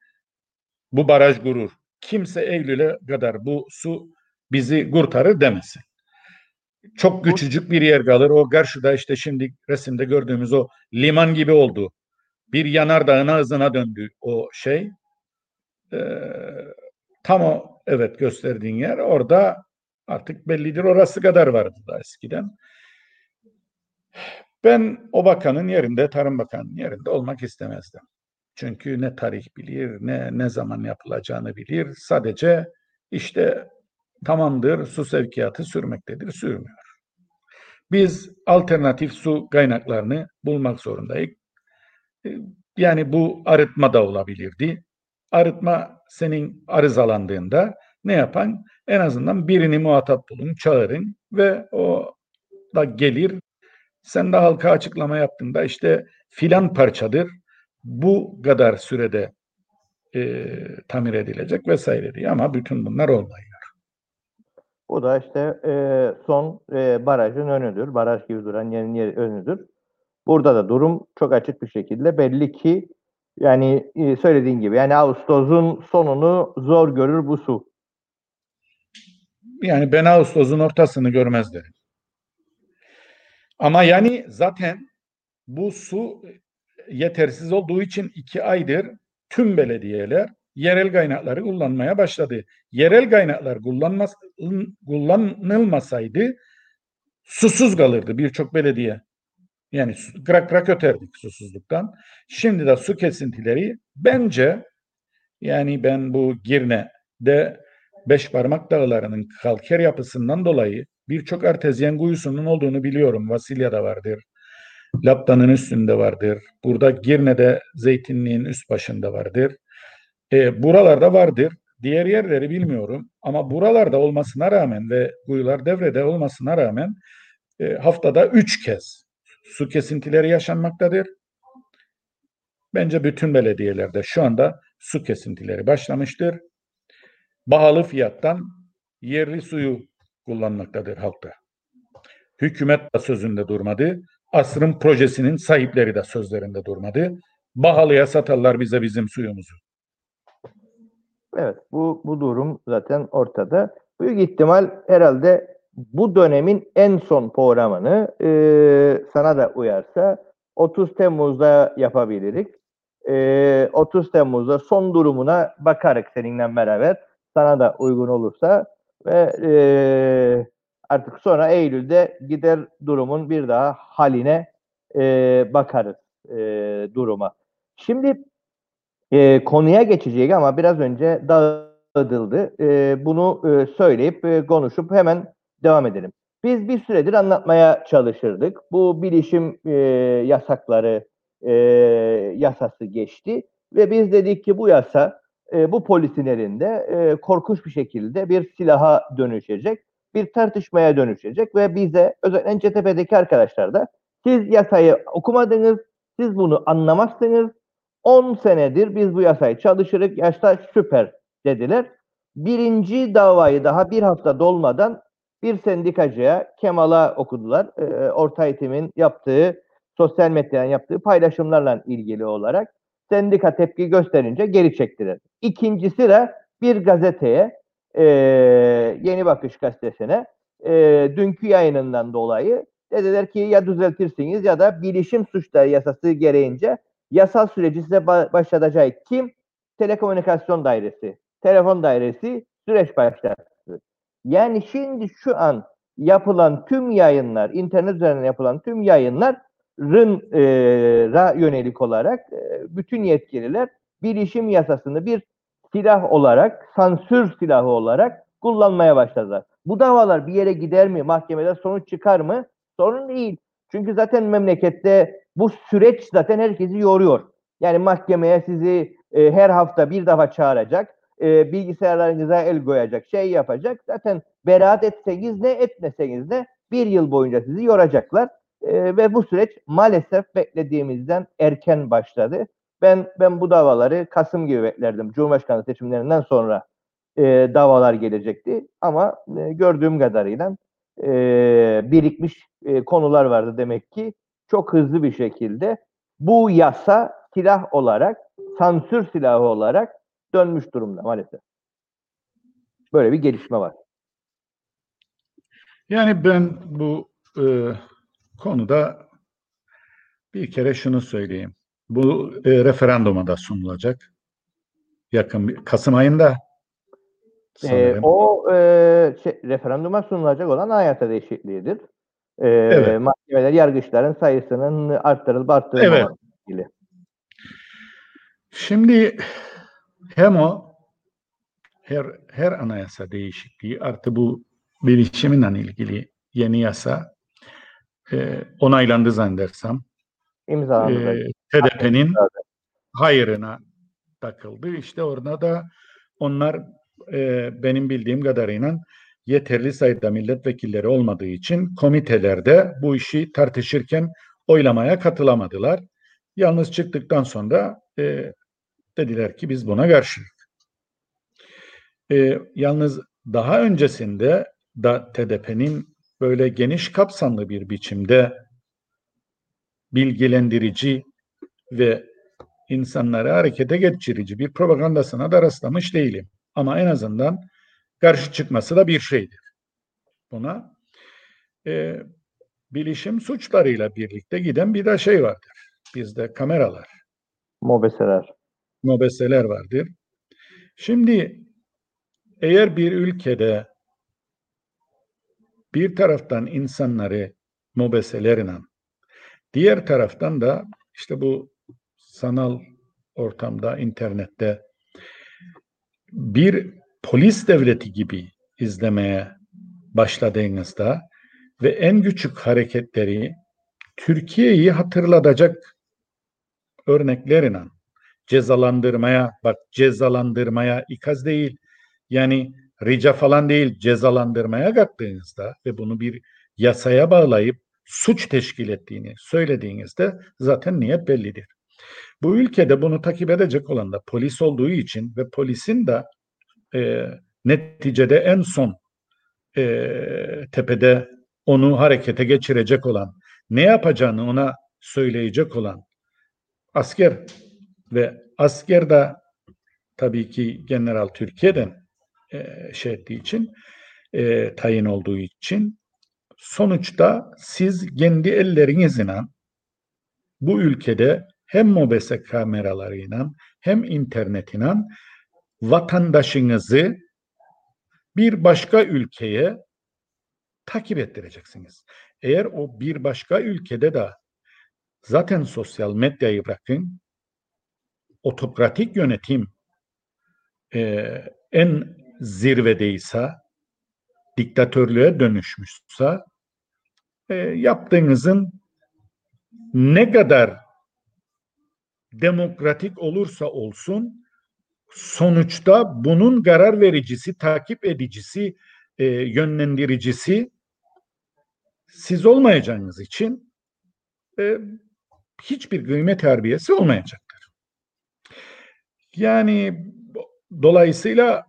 bu baraj kurur. Kimse Eylül'e kadar bu su bizi kurtarır demesin. Çok küçücük bir yer kalır. O karşıda işte şimdi resimde gördüğümüz o liman gibi oldu. Bir yanardağın ağzına döndü o şey. Ee, tam o evet gösterdiğin yer orada artık bellidir orası kadar vardı da eskiden. Ben o bakanın yerinde, Tarım Bakanı'nın yerinde olmak istemezdim. Çünkü ne tarih bilir, ne ne zaman yapılacağını bilir. Sadece işte tamamdır, su sevkiyatı sürmektedir, sürmüyor. Biz alternatif su kaynaklarını bulmak zorundayız. Ee, Yani bu arıtma da olabilirdi. Arıtma senin arızalandığında ne yapan? En azından birini muhatap bulun, çağırın ve o da gelir sen de halka açıklama yaptığında işte filan parçadır bu kadar sürede e, tamir edilecek vesaire diye ama bütün bunlar olmuyor. Bu da işte e, son e, barajın önüdür. Baraj gibi duran yerin yeri önüdür. Burada da durum çok açık bir şekilde belli ki yani e, söylediğin gibi yani Ağustos'un sonunu zor görür bu su. Yani ben Ağustos'un ortasını görmez derim. Ama yani zaten bu su yetersiz olduğu için iki aydır tüm belediyeler yerel kaynakları kullanmaya başladı. Yerel kaynaklar kullanmaz, kullanılmasaydı susuz kalırdı birçok belediye. Yani kırak kırak öterdik susuzluktan. Şimdi de su kesintileri bence yani ben bu Girne'de beş parmak dağlarının kalker yapısından dolayı birçok artezyen kuyusunun olduğunu biliyorum. Vasilya'da vardır. Laptanın üstünde vardır. Burada Girne'de zeytinliğin üst başında vardır. E, buralarda vardır. Diğer yerleri bilmiyorum. Ama buralarda olmasına rağmen ve kuyular devrede olmasına rağmen e, haftada üç kez su kesintileri yaşanmaktadır. Bence bütün belediyelerde şu anda su kesintileri başlamıştır. Pahalı fiyattan yerli suyu kullanmaktadır halkta. Hükümet de sözünde durmadı. Asrın projesinin sahipleri de sözlerinde durmadı. Pahalıya satarlar bize bizim suyumuzu. Evet bu, bu durum zaten ortada. Büyük ihtimal herhalde bu dönemin en son programını e, sana da uyarsa 30 Temmuz'da yapabiliriz. E, 30 Temmuz'da son durumuna bakarız seninle beraber. Sana da uygun olursa ve e, artık sonra Eylül'de gider durumun bir daha haline e, bakarız e, duruma. Şimdi e, konuya geçecek ama biraz önce dağıtıldı. E, bunu e, söyleyip e, konuşup hemen devam edelim. Biz bir süredir anlatmaya çalışırdık. Bu bilişim e, yasakları e, yasası geçti ve biz dedik ki bu yasa e, bu polisin elinde e, korkunç bir şekilde bir silaha dönüşecek, bir tartışmaya dönüşecek ve bize özellikle CTP'deki arkadaşlar da siz yasayı okumadınız, siz bunu anlamazsınız. 10 senedir biz bu yasayı çalışırız, yaşta süper dediler. Birinci davayı daha bir hafta dolmadan bir sendikacıya Kemal'a okudular. E, orta eğitimin yaptığı, sosyal medyadan yaptığı paylaşımlarla ilgili olarak sendika tepki gösterince geri çektiler. İkincisi de bir gazeteye, e, Yeni Bakış gazetesine e, dünkü yayınından dolayı dediler ki ya düzeltirsiniz ya da bilişim suçları yasası gereğince yasal süreci size ba- başlatacak kim? Telekomünikasyon dairesi, telefon dairesi süreç başlattı. Yani şimdi şu an yapılan tüm yayınlar, internet üzerinden yapılan tüm yayınların e, ra yönelik olarak bütün yetkililer bilişim yasasını bir silah olarak, sansür silahı olarak kullanmaya başladılar. Bu davalar bir yere gider mi? Mahkemede sonuç çıkar mı? Sorun değil. Çünkü zaten memlekette bu süreç zaten herkesi yoruyor. Yani mahkemeye sizi e, her hafta bir defa çağıracak, e, bilgisayarlarınıza el koyacak, şey yapacak. Zaten beraat etseniz ne, etmeseniz de bir yıl boyunca sizi yoracaklar. E, ve bu süreç maalesef beklediğimizden erken başladı. Ben ben bu davaları Kasım gibi beklerdim. Cumhurbaşkanı seçimlerinden sonra e, davalar gelecekti. Ama e, gördüğüm kadarıyla e, birikmiş e, konular vardı demek ki. Çok hızlı bir şekilde bu yasa silah olarak, sansür silahı olarak dönmüş durumda maalesef. Böyle bir gelişme var. Yani ben bu e, konuda bir kere şunu söyleyeyim. Bu e, referanduma da sunulacak. Yakın bir Kasım ayında sanırım. o e, şey, referanduma sunulacak olan anayasa değişikliğidir. Ee, Evet. Mahkemeler, yargıçların sayısının arttırılıp arttırılmaması Evet. ilgili. Şimdi hem o her her anayasa değişikliği artı bu bilişiminle ilgili yeni yasa e, onaylandı zannedersem. İmzalandı. E, HDP'nin imzalandı. hayırına takıldı. İşte orada da onlar e, benim bildiğim kadarıyla yeterli sayıda milletvekilleri olmadığı için komitelerde bu işi tartışırken oylamaya katılamadılar. Yalnız çıktıktan sonra e, dediler ki biz buna karşıyız. E, yalnız daha öncesinde da TDP'nin böyle geniş kapsamlı bir biçimde bilgilendirici ve insanları harekete geçirici bir propagandasına da rastlamış değilim. Ama en azından karşı çıkması da bir şeydir. Buna e, bilişim suçlarıyla birlikte giden bir de şey vardır. Bizde kameralar, Mobeseler. mobeseler vardır. Şimdi eğer bir ülkede bir taraftan insanları mobeselerle, diğer taraftan da işte bu sanal ortamda, internette bir polis devleti gibi izlemeye başladığınızda ve en küçük hareketleri Türkiye'yi hatırlatacak örneklerine cezalandırmaya, bak cezalandırmaya ikaz değil, yani rica falan değil, cezalandırmaya kattığınızda ve bunu bir yasaya bağlayıp suç teşkil ettiğini söylediğinizde zaten niyet bellidir. Bu ülkede bunu takip edecek olan da polis olduğu için ve polisin de e, neticede en son e, tepede onu harekete geçirecek olan, ne yapacağını ona söyleyecek olan asker ve asker de tabii ki General Türkiye'den e, şey ettiği için e, tayin olduğu için sonuçta siz kendi ellerinizle bu ülkede hem mobese kameralarıyla hem internetiyle vatandaşınızı bir başka ülkeye takip ettireceksiniz. Eğer o bir başka ülkede de zaten sosyal medyayı bırakın otokratik yönetim e, en zirvedeyse, diktatörlüğe dönüşmüşse, e, yaptığınızın ne kadar demokratik olursa olsun sonuçta bunun karar vericisi, takip edicisi, e, yönlendiricisi siz olmayacağınız için e, hiçbir kıymet harbiyesi olmayacaktır. Yani dolayısıyla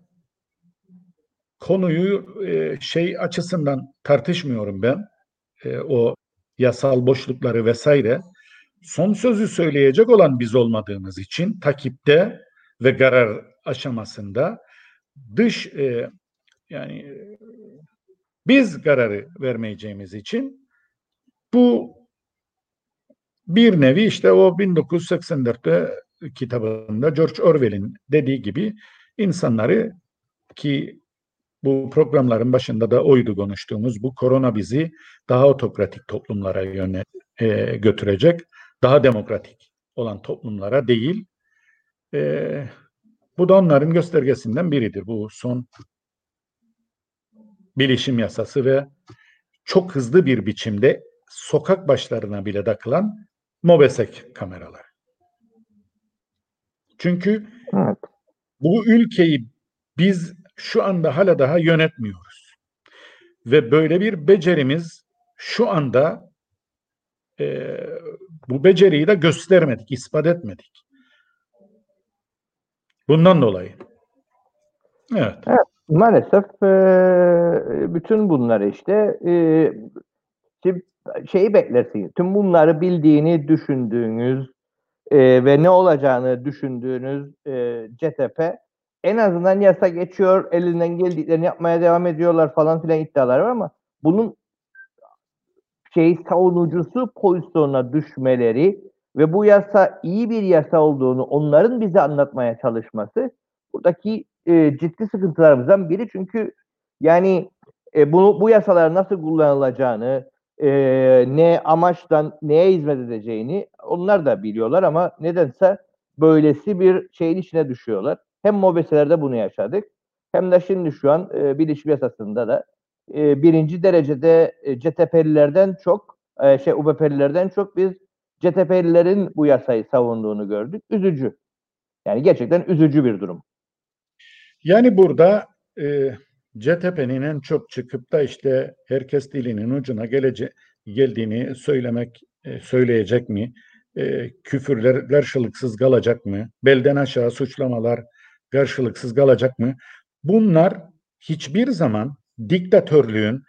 konuyu e, şey açısından tartışmıyorum ben. E, o yasal boşlukları vesaire. Son sözü söyleyecek olan biz olmadığımız için takipte ve karar aşamasında dış e, yani e, biz kararı vermeyeceğimiz için bu bir nevi işte o 1984'te kitabında George Orwell'in dediği gibi insanları ki bu programların başında da oydu konuştuğumuz bu korona bizi daha otokratik toplumlara yöne e, götürecek. Daha demokratik olan toplumlara değil. E, bu da onların göstergesinden biridir. Bu son bilişim yasası ve çok hızlı bir biçimde sokak başlarına bile takılan Mobesek kameralar. Çünkü Evet. bu ülkeyi biz şu anda hala daha yönetmiyoruz. Ve böyle bir becerimiz şu anda e, bu beceriyi de göstermedik, ispat etmedik. Bundan dolayı. Evet. Maalesef e, bütün bunları işte e, şeyi beklersiniz. Tüm bunları bildiğini düşündüğünüz e, ve ne olacağını düşündüğünüz e, CTP en azından yasa geçiyor, elinden geldiklerini yapmaya devam ediyorlar falan filan iddialar var ama bunun şey savunucusu pozisyonuna düşmeleri ve bu yasa iyi bir yasa olduğunu onların bize anlatmaya çalışması buradaki e, ciddi sıkıntılarımızdan biri çünkü yani e, bunu bu yasalar nasıl kullanılacağını e, ne amaçtan neye hizmet edeceğini onlar da biliyorlar ama nedense böylesi bir şeyin içine düşüyorlar. Hem mobeselerde bunu yaşadık hem de şimdi şu an e, bilişim yasasında da e, birinci derecede e, CTP'lilerden çok e, şey UBP'lilerden çok biz CTP'lilerin bu yasayı savunduğunu gördük. Üzücü. Yani gerçekten üzücü bir durum. Yani burada e, CTP'nin en çok çıkıp da işte herkes dilinin ucuna gelece geldiğini söylemek e, söyleyecek mi? E, küfürler karşılıksız kalacak mı? Belden aşağı suçlamalar karşılıksız kalacak mı? Bunlar hiçbir zaman diktatörlüğün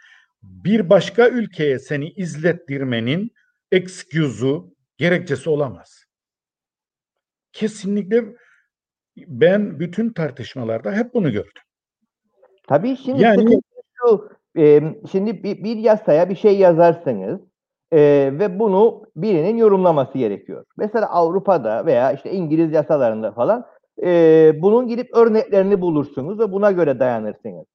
bir başka ülkeye seni izlettirmenin excuse'u, gerekçesi olamaz. Kesinlikle ben bütün tartışmalarda hep bunu gördüm. Tabii şimdi Yani- şu, e, şimdi bir, bir yasaya bir şey yazarsınız e, ve bunu birinin yorumlaması gerekiyor. Mesela Avrupa'da veya işte İngiliz yasalarında falan e, bunun gidip örneklerini bulursunuz ve buna göre dayanırsınız.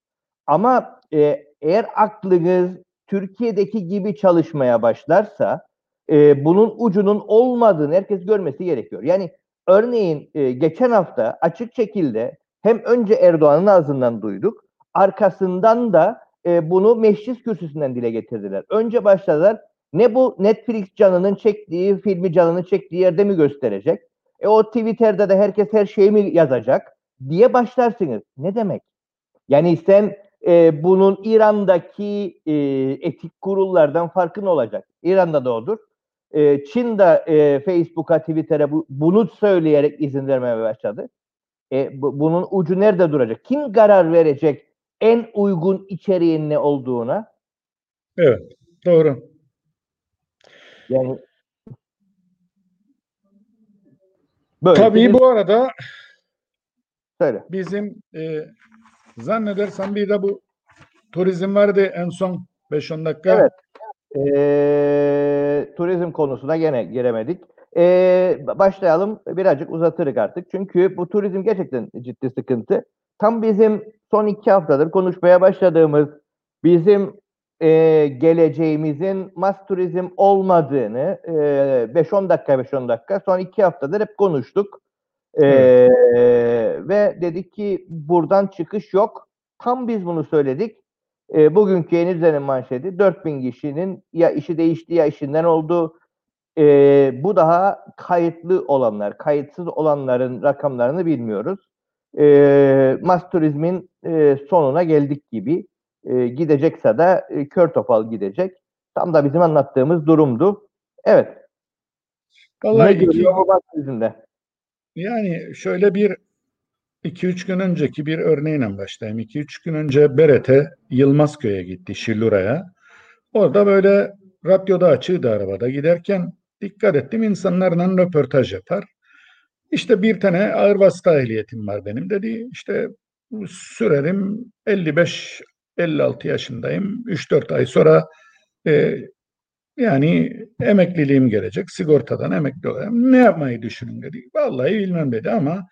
Ama e, eğer aklınız Türkiye'deki gibi çalışmaya başlarsa e, bunun ucunun olmadığını herkes görmesi gerekiyor. Yani örneğin e, geçen hafta açık şekilde hem önce Erdoğan'ın ağzından duyduk, arkasından da e, bunu meclis kürsüsünden dile getirdiler. Önce başladılar, ne bu Netflix canının çektiği, filmi canının çektiği yerde mi gösterecek? E o Twitter'da da herkes her şeyi mi yazacak diye başlarsınız. Ne demek? Yani sen e, bunun İran'daki e, etik kurullardan farkı ne olacak? İran'da da odur. E, Çin de e, Facebook'a, Twitter'a bu, bunu söyleyerek izin vermeye başladı. E, bu- bunun ucu nerede duracak? Kim karar verecek en uygun içeriğin ne olduğuna? Evet, doğru. Yani böyle Tabii bu arada söyle. bizim e, zannedersem bir de bu turizm vardı en son 5-10 dakika. Evet. Ee, turizm konusuna gene giremedik. Ee, başlayalım. Birazcık uzatırız artık. Çünkü bu turizm gerçekten ciddi sıkıntı. Tam bizim son iki haftadır konuşmaya başladığımız bizim e, geleceğimizin mas turizm olmadığını e, 5-10 dakika 5-10 dakika son iki haftadır hep konuştuk. Ee, ve dedik ki buradan çıkış yok. Tam biz bunu söyledik. E, bugünkü Yeni Düzen'in manşeti 4000 kişinin ya işi değişti ya işinden oldu. E, bu daha kayıtlı olanlar, kayıtsız olanların rakamlarını bilmiyoruz. E, mas turizmin e, sonuna geldik gibi. E, gidecekse de e, kör topal gidecek. Tam da bizim anlattığımız durumdu. Evet. Vallahi ne görüyor bu mas turizmde? Yani şöyle bir 2-3 gün önceki bir örneğine başlayayım. 2-3 gün önce Beret'e Yılmazköy'e gitti Şillura'ya. Orada böyle radyoda açığıydı arabada giderken dikkat ettim insanlarla röportaj yapar. İşte bir tane ağır vasıta ehliyetim var benim dedi. İşte sürerim 55-56 yaşındayım. 3-4 ay sonra e, yani emekliliğim gelecek. Sigortadan emekli olayım. Ne yapmayı düşünün dedi. Vallahi bilmem dedi ama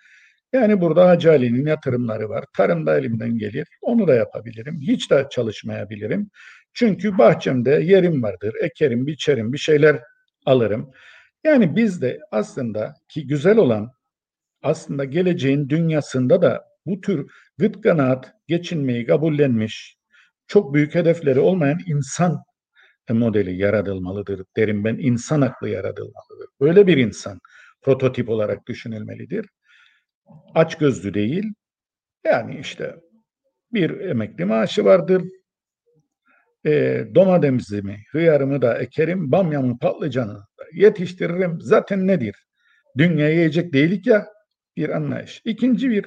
yani burada Hacı Ali'nin yatırımları var. Tarımda elimden gelir. Onu da yapabilirim. Hiç de çalışmayabilirim. Çünkü bahçemde yerim vardır. Ekerim, biçerim, bir şeyler alırım. Yani biz de aslında ki güzel olan aslında geleceğin dünyasında da bu tür gıt kanaat geçinmeyi kabullenmiş, çok büyük hedefleri olmayan insan modeli yaratılmalıdır derim ben. İnsan aklı yaratılmalıdır. Böyle bir insan prototip olarak düşünülmelidir. Aç gözlü değil. Yani işte bir emekli maaşı vardır. E, domatesimi, hıyarımı da ekerim, bamyamı, patlıcanı da yetiştiririm. Zaten nedir? Dünya yiyecek değilik ya bir anlayış. İkinci bir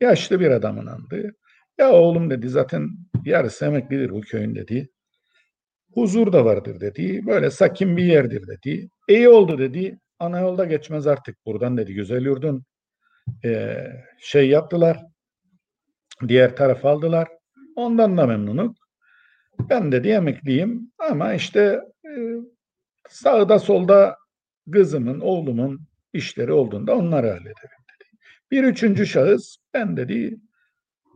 yaşlı bir adamın andığı. Ya oğlum dedi zaten yarısı emeklidir bu köyün dedi. Huzur da vardır dedi. Böyle sakin bir yerdir dedi. İyi oldu dedi. Ana yolda geçmez artık buradan dedi. Güzel yurdun e, şey yaptılar. Diğer taraf aldılar. Ondan da memnunum. Ben dedi emekliyim ama işte e, sağda solda kızımın, oğlumun işleri olduğunda onları hallederim dedi. Bir üçüncü şahıs ben dedi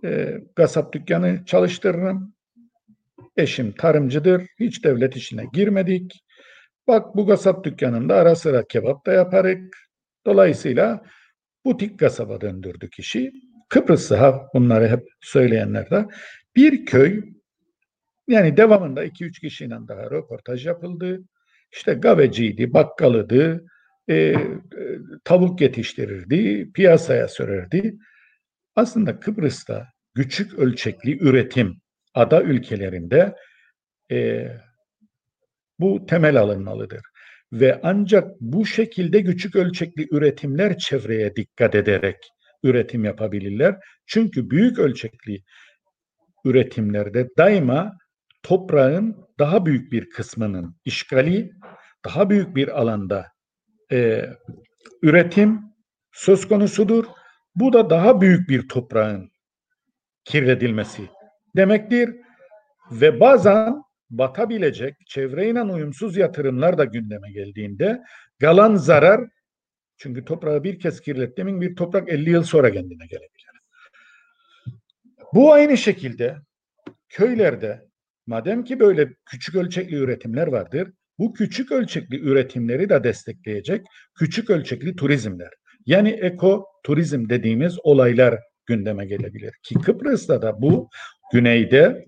e, kasap dükkanı çalıştırırım. Eşim tarımcıdır. Hiç devlet işine girmedik. Bak bu kasap dükkanında ara sıra kebap da yaparık. Dolayısıyla butik kasaba döndürdük işi. Kıbrıs'ı ha bunları hep söyleyenler de bir köy yani devamında 2-3 kişiyle daha röportaj yapıldı. İşte gaveciydi, bakkalıdı, e, e, tavuk yetiştirirdi, piyasaya sürerdi. Aslında Kıbrıs'ta küçük ölçekli üretim ada ülkelerinde e, bu temel alınmalıdır. Ve ancak bu şekilde küçük ölçekli üretimler çevreye dikkat ederek üretim yapabilirler. Çünkü büyük ölçekli üretimlerde daima toprağın daha büyük bir kısmının işgali, daha büyük bir alanda e, üretim söz konusudur. Bu da daha büyük bir toprağın kirletilmesi demektir. Ve bazen batabilecek çevreyle uyumsuz yatırımlar da gündeme geldiğinde galan zarar çünkü toprağı bir kez kirlettiğimin bir toprak 50 yıl sonra kendine gelebilir. Bu aynı şekilde köylerde madem ki böyle küçük ölçekli üretimler vardır, bu küçük ölçekli üretimleri de destekleyecek küçük ölçekli turizmler. Yani eko turizm dediğimiz olaylar gündeme gelebilir. Ki Kıbrıs'ta da bu güneyde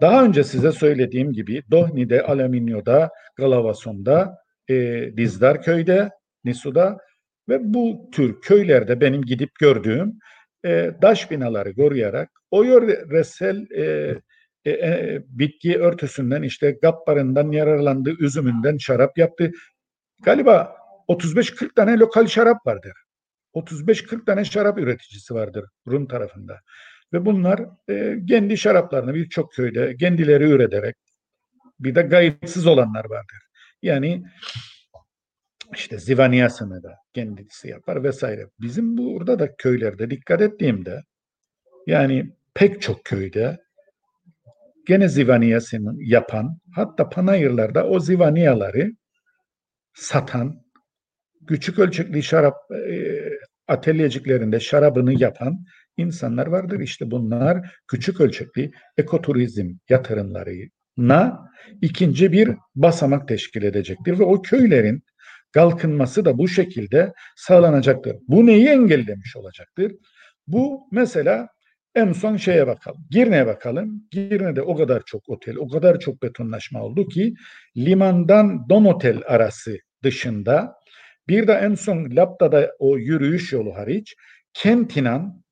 daha önce size söylediğim gibi Dohni'de, Alüminya'da, Galavason'da, e, Dizdarköy'de, Nisu'da ve bu tür köylerde benim gidip gördüğüm e, taş binaları koruyarak o yöresel e, e, e, bitki örtüsünden işte gapparından yararlandı, üzümünden şarap yaptı. Galiba 35-40 tane lokal şarap vardır. 35-40 tane şarap üreticisi vardır Rum tarafında. Ve bunlar e, kendi şaraplarını birçok köyde kendileri üreterek bir de gayritsiz olanlar vardır. Yani işte zivaniyasını da kendisi yapar vesaire. Bizim burada da köylerde dikkat ettiğimde yani pek çok köyde gene zivaniyasını yapan hatta panayırlarda o zivaniyaları satan küçük ölçekli şarap e, atölyeciklerinde şarabını yapan insanlar vardır. İşte bunlar küçük ölçekli ekoturizm yatırımlarına ikinci bir basamak teşkil edecektir ve o köylerin kalkınması da bu şekilde sağlanacaktır. Bu neyi engellemiş olacaktır? Bu mesela en son şeye bakalım. Girne'ye bakalım. Girne'de o kadar çok otel, o kadar çok betonlaşma oldu ki limandan Domotel arası dışında bir de en son Lapta'da o yürüyüş yolu hariç Kentinan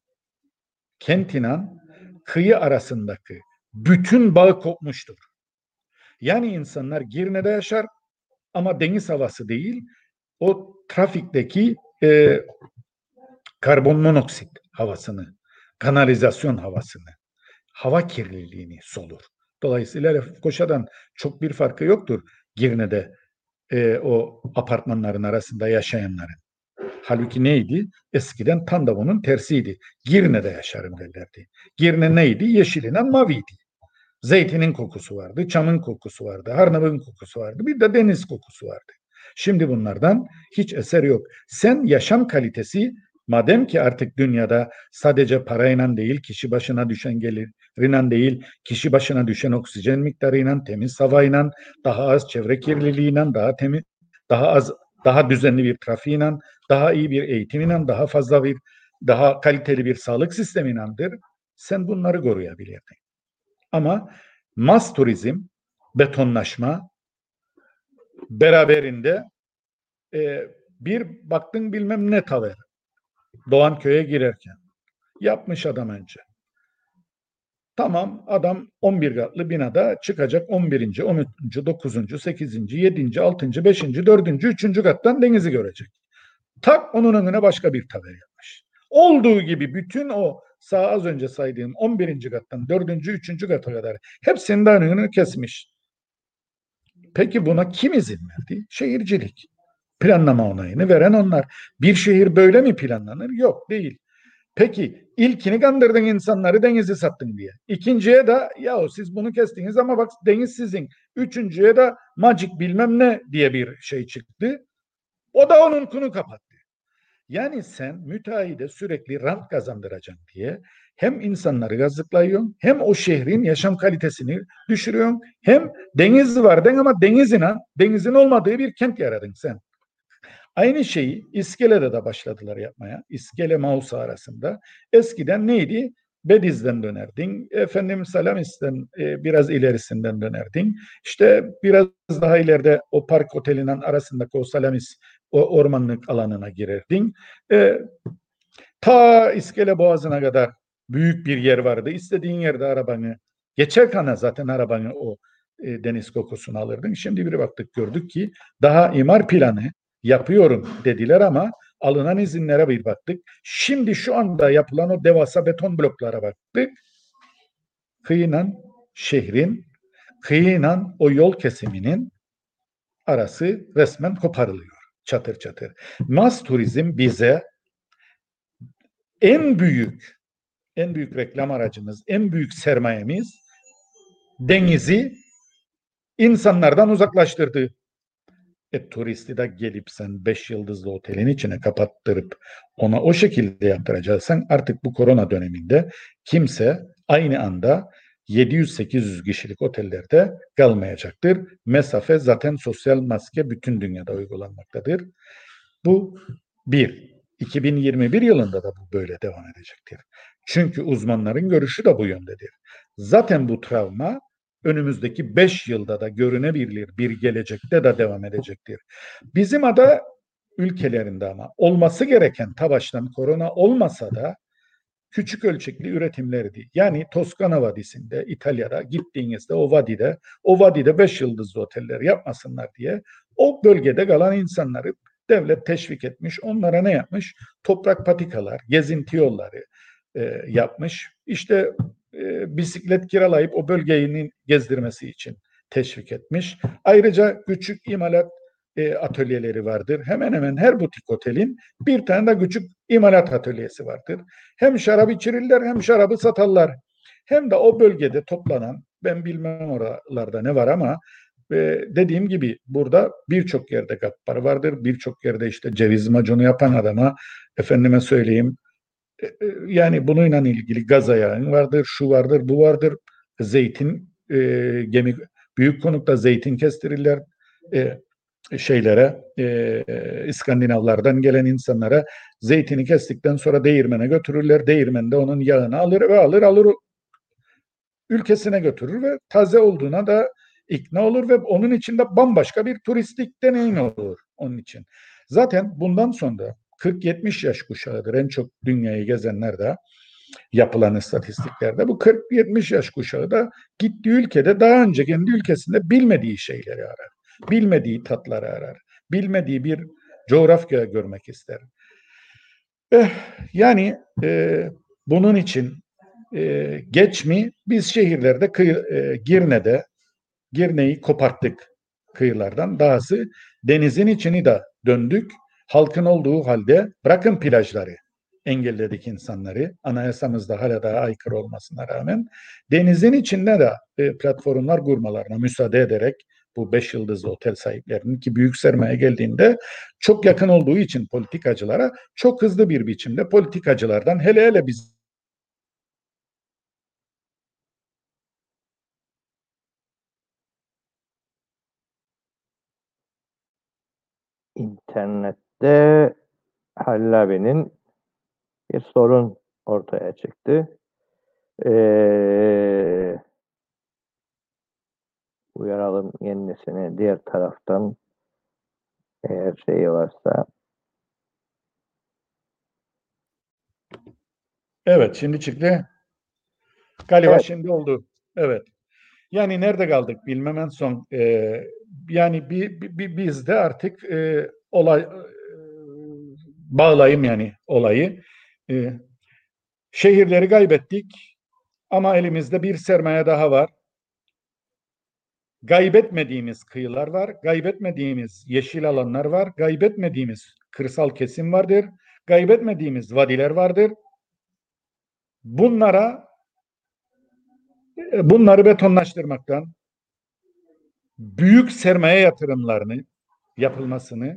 Kentinan kıyı arasındaki bütün bağ kopmuştur. Yani insanlar Girne'de yaşar ama deniz havası değil, o trafikteki e, karbon monoksit havasını, kanalizasyon havasını, hava kirliliğini solur. Dolayısıyla Lefkoşa'dan çok bir farkı yoktur Girne'de e, o apartmanların arasında yaşayanların. Halbuki neydi? Eskiden tam da bunun tersiydi. Girne'de yaşarım derlerdi. Girne neydi? Yeşilinden maviydi. Zeytinin kokusu vardı, çamın kokusu vardı, harnabın kokusu vardı, bir de deniz kokusu vardı. Şimdi bunlardan hiç eser yok. Sen yaşam kalitesi madem ki artık dünyada sadece parayla değil, kişi başına düşen geliriyle değil, kişi başına düşen oksijen miktarıyla, temiz havayla, daha az çevre kirliliğiyle, daha temiz, daha az, daha düzenli bir trafiğiyle, daha iyi bir eğitimiyle, daha fazla bir, daha kaliteli bir sağlık sisteminendir. Sen bunları koruyabilirdin. Ama mas turizm, betonlaşma beraberinde e, bir baktın bilmem ne taver. Doğan köye girerken. Yapmış adam önce. Tamam adam 11 katlı binada çıkacak 11. 13. 9. 8. 7. 6. 5. 4. 3. kattan denizi görecek. Tak onun önüne başka bir taver yapmış. Olduğu gibi bütün o sağ az önce saydığım 11. kattan 4. 3. kata kadar hepsinin de önünü kesmiş. Peki buna kim izin verdi? Şehircilik. Planlama onayını veren onlar. Bir şehir böyle mi planlanır? Yok değil. Peki ilkini kandırdın insanları denizi sattın diye. İkinciye de ya siz bunu kestiniz ama bak deniz sizin. Üçüncüye de magic bilmem ne diye bir şey çıktı. O da onun kunu kapattı. Yani sen müteahhide sürekli rant kazandıracaksın diye hem insanları gazıklayıyorsun hem o şehrin yaşam kalitesini düşürüyorsun hem deniz var den ama denizin denizin olmadığı bir kent yaradın sen. Aynı şeyi İskele'de de başladılar yapmaya. İskele Mausa arasında. Eskiden neydi? Bediz'den dönerdin. Efendim Salamis'ten e, biraz ilerisinden dönerdin. İşte biraz daha ileride o park otelinin arasındaki o Salamis o ormanlık alanına girerdin. E, ta İskele Boğazı'na kadar büyük bir yer vardı. İstediğin yerde arabanı geçerken zaten arabanı o e, deniz kokusunu alırdın. Şimdi bir baktık gördük ki daha imar planı yapıyorum dediler ama alınan izinlere bir baktık. Şimdi şu anda yapılan o devasa beton bloklara baktık. Kıyınan şehrin, kıyınan o yol kesiminin arası resmen koparılıyor. Çatır çatır. Mas turizm bize en büyük en büyük reklam aracımız, en büyük sermayemiz denizi insanlardan uzaklaştırdı. E, turisti de gelip sen beş yıldızlı otelin içine kapattırıp ona o şekilde yaptıracaksan artık bu korona döneminde kimse aynı anda 700-800 kişilik otellerde kalmayacaktır. Mesafe zaten sosyal maske bütün dünyada uygulanmaktadır. Bu bir. 2021 yılında da bu böyle devam edecektir. Çünkü uzmanların görüşü de bu yöndedir. Zaten bu travma önümüzdeki 5 yılda da görünebilir bir gelecekte de devam edecektir. Bizim ada ülkelerinde ama olması gereken ta baştan korona olmasa da küçük ölçekli üretimlerdi. Yani Toskana Vadisi'nde, İtalya'da gittiğinizde o vadide, o vadide 5 yıldızlı oteller yapmasınlar diye o bölgede kalan insanları devlet teşvik etmiş. Onlara ne yapmış? Toprak patikalar, gezinti yolları e, yapmış. İşte e, bisiklet kiralayıp o bölgeyi gezdirmesi için teşvik etmiş. Ayrıca küçük imalat e, atölyeleri vardır. Hemen hemen her butik otelin bir tane de küçük imalat atölyesi vardır. Hem şarap içirirler hem şarabı satarlar. Hem de o bölgede toplanan, ben bilmem oralarda ne var ama e, dediğim gibi burada birçok yerde gappar vardır. Birçok yerde işte ceviz macunu yapan adama efendime söyleyeyim yani bununla ilgili gaz ayağı vardır, şu vardır, bu vardır. Zeytin e, gemi büyük konukta zeytin kestirirler. E, şeylere, e, İskandinavlardan gelen insanlara zeytini kestikten sonra değirmene götürürler. Değirmende onun yağını alır ve alır alır ülkesine götürür ve taze olduğuna da ikna olur ve onun içinde bambaşka bir turistik deneyim olur onun için. Zaten bundan sonra 40-70 yaş kuşağıdır en çok dünyayı gezenler de yapılan istatistiklerde. Bu 40-70 yaş kuşağı da gittiği ülkede daha önce kendi ülkesinde bilmediği şeyleri arar. Bilmediği tatları arar. Bilmediği bir coğrafya görmek ister. Eh, yani e, bunun için e, geç mi biz şehirlerde kıyı, e, Girne'de Girne'yi koparttık kıyılardan. Dahası denizin içini de döndük. Halkın olduğu halde bırakın plajları engelledik insanları. Anayasamızda hala daha aykırı olmasına rağmen denizin içinde de e, platformlar kurmalarına müsaade ederek bu beş yıldızlı otel sahiplerinin ki büyük sermaye geldiğinde çok yakın olduğu için politikacılara çok hızlı bir biçimde politikacılardan hele hele biz İnternette Halil abinin bir sorun ortaya çıktı. Ee, uyaralım kendisini diğer taraftan eğer şeyi varsa. Evet şimdi çıktı. Galiba Evet. şimdi oldu. Evet. Yani nerede kaldık bilmem en son. Ee, yani bir, bir- biz de artık e, olay bağlayayım yani olayı. E, şehirleri kaybettik ama elimizde bir sermaye daha var. Kaybetmediğimiz kıyılar var, kaybetmediğimiz yeşil alanlar var, kaybetmediğimiz kırsal kesim vardır, kaybetmediğimiz vadiler vardır. Bunlara bunları betonlaştırmaktan büyük sermaye yatırımlarını yapılmasını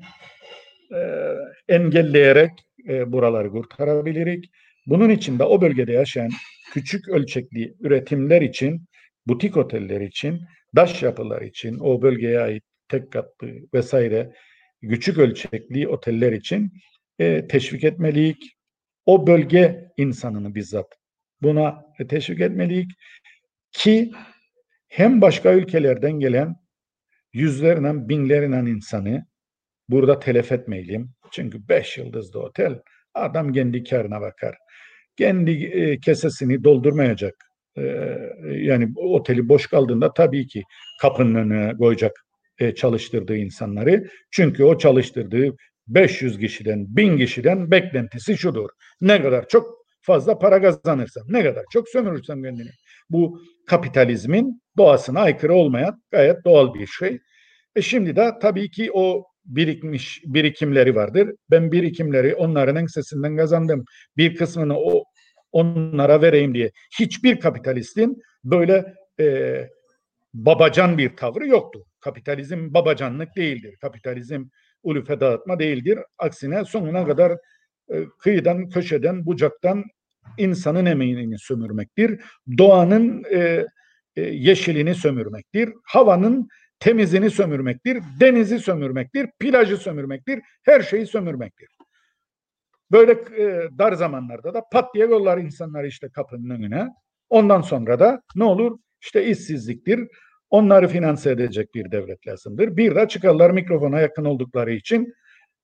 e, engelleyerek e, buraları kurtarabilirik. Bunun için de o bölgede yaşayan küçük ölçekli üretimler için, butik oteller için, daş yapılar için, o bölgeye ait tek katlı vesaire küçük ölçekli oteller için e, teşvik etmeliyik. O bölge insanını bizzat buna teşvik etmeliyik ki hem başka ülkelerden gelen yüzlerle binlerle insanı burada telef etmeyelim. Çünkü beş yıldızlı otel adam kendi karına bakar. Kendi e, kesesini doldurmayacak. E, yani oteli boş kaldığında tabii ki kapının önüne koyacak e, çalıştırdığı insanları. Çünkü o çalıştırdığı 500 kişiden, 1000 kişiden beklentisi şudur. Ne kadar çok fazla para kazanırsam, ne kadar çok sömürürsem kendini. Bu kapitalizmin doğasına aykırı olmayan gayet doğal bir şey. E şimdi de tabii ki o birikmiş birikimleri vardır. Ben birikimleri onların ensesinden kazandım. Bir kısmını o onlara vereyim diye. Hiçbir kapitalistin böyle e, babacan bir tavrı yoktur. Kapitalizm babacanlık değildir. Kapitalizm ulufe dağıtma değildir. Aksine sonuna kadar e, kıyıdan, köşeden, bucaktan insanın emeğini sömürmektir. Doğanın e, e, yeşilini sömürmektir. Havanın temizini sömürmektir. Denizi sömürmektir. Plajı sömürmektir. Her şeyi sömürmektir. Böyle e, dar zamanlarda da pat diye yollar insanları işte kapının önüne. Ondan sonra da ne olur? İşte işsizliktir. Onları finanse edecek bir devlet lazımdır. Bir de çıkarlar mikrofona yakın oldukları için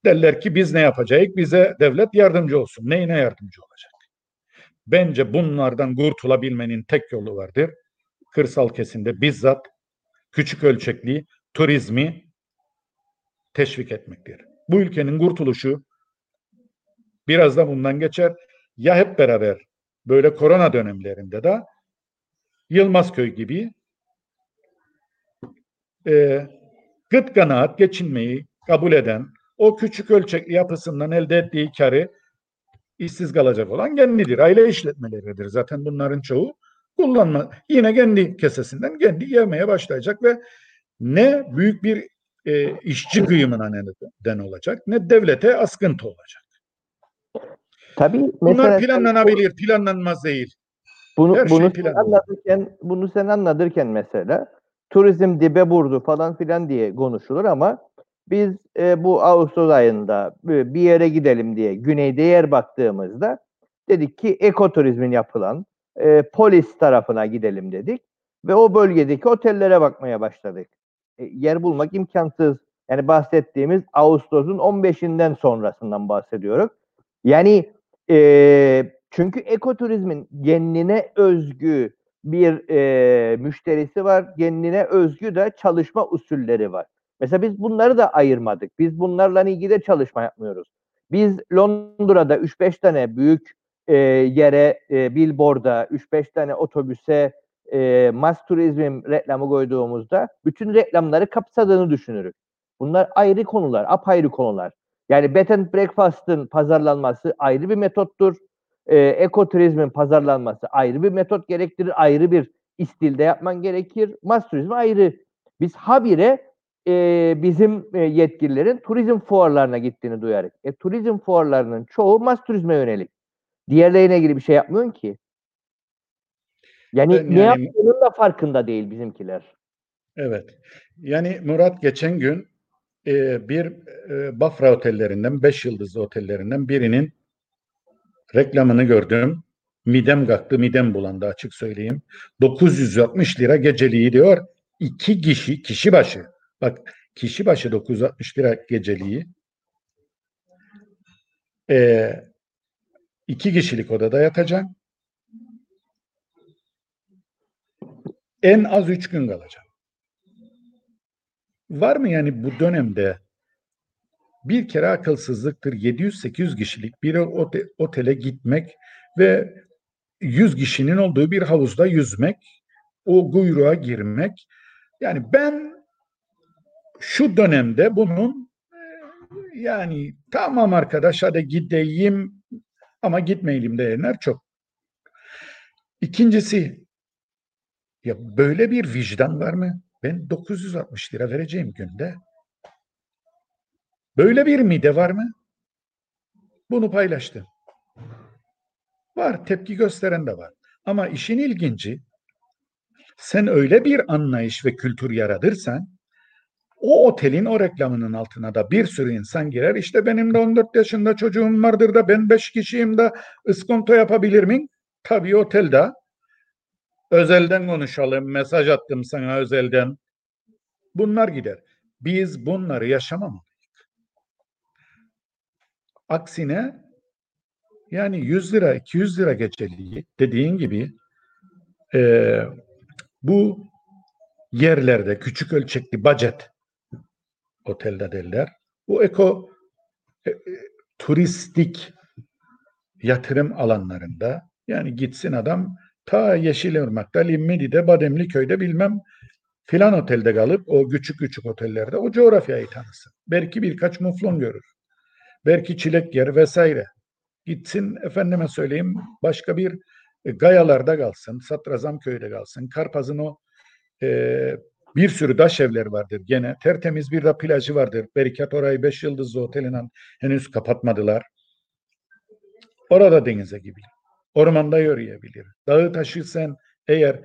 derler ki biz ne yapacağız? Bize devlet yardımcı olsun. Neyine yardımcı olacak? Bence bunlardan kurtulabilmenin tek yolu vardır. Kırsal kesimde bizzat küçük ölçekli turizmi teşvik etmektir. Bu ülkenin kurtuluşu biraz da bundan geçer. Ya hep beraber böyle korona dönemlerinde de Yılmazköy gibi e, gıt kanaat geçinmeyi kabul eden o küçük ölçekli yapısından elde ettiği karı işsiz kalacak olan kendidir. Aile işletmeleridir. Zaten bunların çoğu kullanma yine kendi kesesinden kendi yemeye başlayacak ve ne büyük bir e, işçi kıyımına neden olacak ne devlete askıntı olacak. Tabii Bunlar planlanabilir, planlanmaz değil. bunu, her şey bunu sen planlı. anlatırken bunu sen anlatırken mesela turizm dibe vurdu falan filan diye konuşulur ama Biz e, bu Ağustos ayında bir yere gidelim diye güneyde yer baktığımızda dedik ki ekoturizmin yapılan e, polis tarafına gidelim dedik ve o bölgedeki otellere bakmaya başladık. E, yer bulmak imkansız. Yani bahsettiğimiz Ağustos'un 15'inden sonrasından bahsediyoruz. Yani e, çünkü ekoturizmin kendine özgü bir e, müşterisi var, kendine özgü de çalışma usulleri var. Mesela biz bunları da ayırmadık. Biz bunlarla ilgili de çalışma yapmıyoruz. Biz Londra'da 3-5 tane büyük e, yere, e, billboard'a, 3-5 tane otobüse e, mass turizm reklamı koyduğumuzda bütün reklamları kapsadığını düşünürük. Bunlar ayrı konular, apayrı konular. Yani bed and breakfast'ın pazarlanması ayrı bir metottur. E, ekoturizmin pazarlanması ayrı bir metot gerektirir. Ayrı bir istilde yapman gerekir. Mass turizm ayrı. Biz habire e, bizim e, yetkililerin turizm fuarlarına gittiğini duyarız. E, turizm fuarlarının çoğu mass turizme yönelik. Diğerlerine ilgili bir şey yapmıyorsun ki. Yani Ben ne yani- yaptığının da farkında değil bizimkiler. Evet. Yani Murat geçen gün e, bir e, Bafra otellerinden, beş yıldızlı otellerinden birinin reklamını gördüm. Midem kalktı, midem bulandı açık söyleyeyim. 960 lira geceliği diyor. İki kişi, kişi başı. Bak kişi başı 960 lira geceliği. E, iki kişilik odada yatacağım. En az üç gün kalacağım. Var mı yani bu dönemde bir kere akılsızlıktır 700-800 kişilik bir ote- otele gitmek ve 100 kişinin olduğu bir havuzda yüzmek, o kuyruğa girmek. Yani ben şu dönemde bunun yani tamam arkadaş hadi gideyim ama gitmeyelim diyenler çok. İkincisi ya böyle bir vicdan var mı? Ben 960 lira vereceğim günde. Böyle bir mide var mı? Bunu paylaştım. Var, tepki gösteren de var. Ama işin ilginci, sen öyle bir anlayış ve kültür yaratırsan, o otelin o reklamının altına da bir sürü insan girer. İşte benim de 14 yaşında çocuğum vardır da ben 5 kişiyim de ıskonto yapabilir miyim? Tabii otelde. Özelden konuşalım, mesaj attım sana özelden. Bunlar gider. Biz bunları yaşamamalıyız. Aksine yani 100 lira, 200 lira geceliği dediğin gibi e, bu yerlerde küçük ölçekli budget otelde derler. Bu eko e, e, turistik yatırım alanlarında yani gitsin adam ta Yeşilırmak'ta, Limmedi'de, Bademliköy'de bilmem filan otelde kalıp o küçük küçük otellerde o coğrafyayı tanısın. Belki birkaç muflon görür. Belki çilek yer vesaire. Gitsin efendime söyleyeyim başka bir e, Gayalarda kalsın, Satrazamköy'de kalsın, Karpaz'ın o e, bir sürü taş evleri vardır gene. Tertemiz bir de plajı vardır. Berikat orayı beş yıldızlı otelinden henüz kapatmadılar. Orada denize gibi. Ormanda yürüyebilir. Dağı taşı sen eğer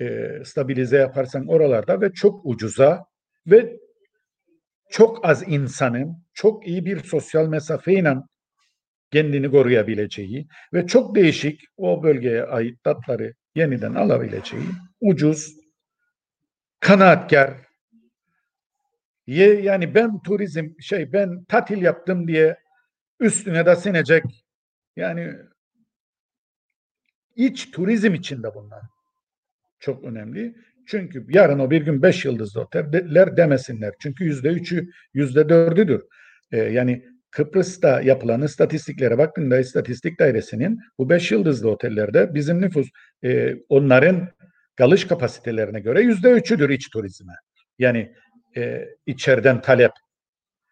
e, stabilize yaparsan oralarda ve çok ucuza ve çok az insanın çok iyi bir sosyal mesafeyle kendini koruyabileceği ve çok değişik o bölgeye ait tatları yeniden alabileceği ucuz, kanaatkar, yani ben turizm şey ben tatil yaptım diye üstüne de sinecek yani iç turizm içinde bunlar çok önemli. Çünkü yarın o bir gün beş yıldızlı oteller demesinler. Çünkü yüzde üçü, yüzde dördüdür. Ee, yani Kıbrıs'ta yapılan istatistiklere baktığında istatistik dairesinin bu beş yıldızlı otellerde bizim nüfus e, onların kalış kapasitelerine göre yüzde üçüdür iç turizme. Yani e, içeriden talep.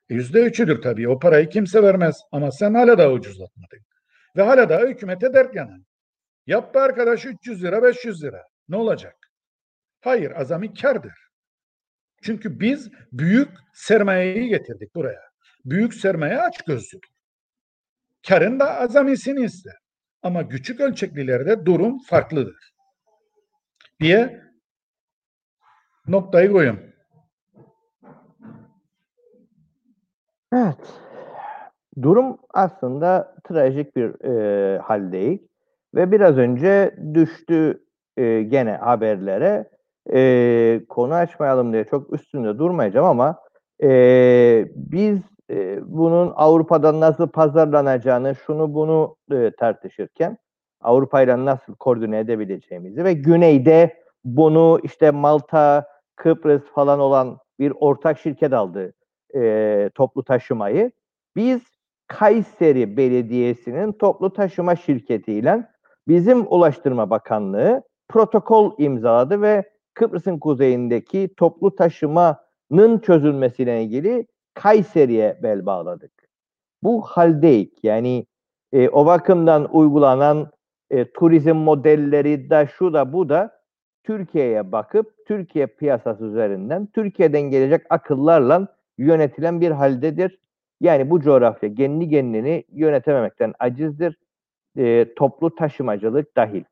Yüzde üçüdür tabii. O parayı kimse vermez. Ama sen hala da ucuzlatmadın. Ve hala da hükümete dert yanan. Yaptı arkadaş 300 lira 500 lira. Ne olacak? Hayır azami kardır. Çünkü biz büyük sermayeyi getirdik buraya. Büyük sermaye aç gözlüdür. Karın da azamisini ister. Ama küçük ölçeklilerde durum farklıdır. Diye noktayı koyun. Evet. Durum aslında trajik bir e, hal değil. Ve biraz önce düştü e, gene haberlere. E, konu açmayalım diye çok üstünde durmayacağım ama e, biz e, bunun Avrupa'da nasıl pazarlanacağını, şunu bunu e, tartışırken Avrupa ile nasıl koordine edebileceğimizi ve güneyde bunu işte Malta, Kıbrıs falan olan bir ortak şirket aldı e, toplu taşımayı. Biz Kayseri Belediyesi'nin toplu taşıma şirketiyle bizim Ulaştırma Bakanlığı protokol imzaladı ve Kıbrıs'ın kuzeyindeki toplu taşımanın çözülmesiyle ilgili Kayseri'ye bel bağladık. Bu haldeyiz. Yani e, o bakımdan uygulanan e, turizm modelleri da şu da bu da Türkiye'ye bakıp Türkiye piyasası üzerinden Türkiye'den gelecek akıllarla yönetilen bir haldedir. Yani bu coğrafya genli genlini yönetememekten acizdir. E, toplu taşımacılık dahil.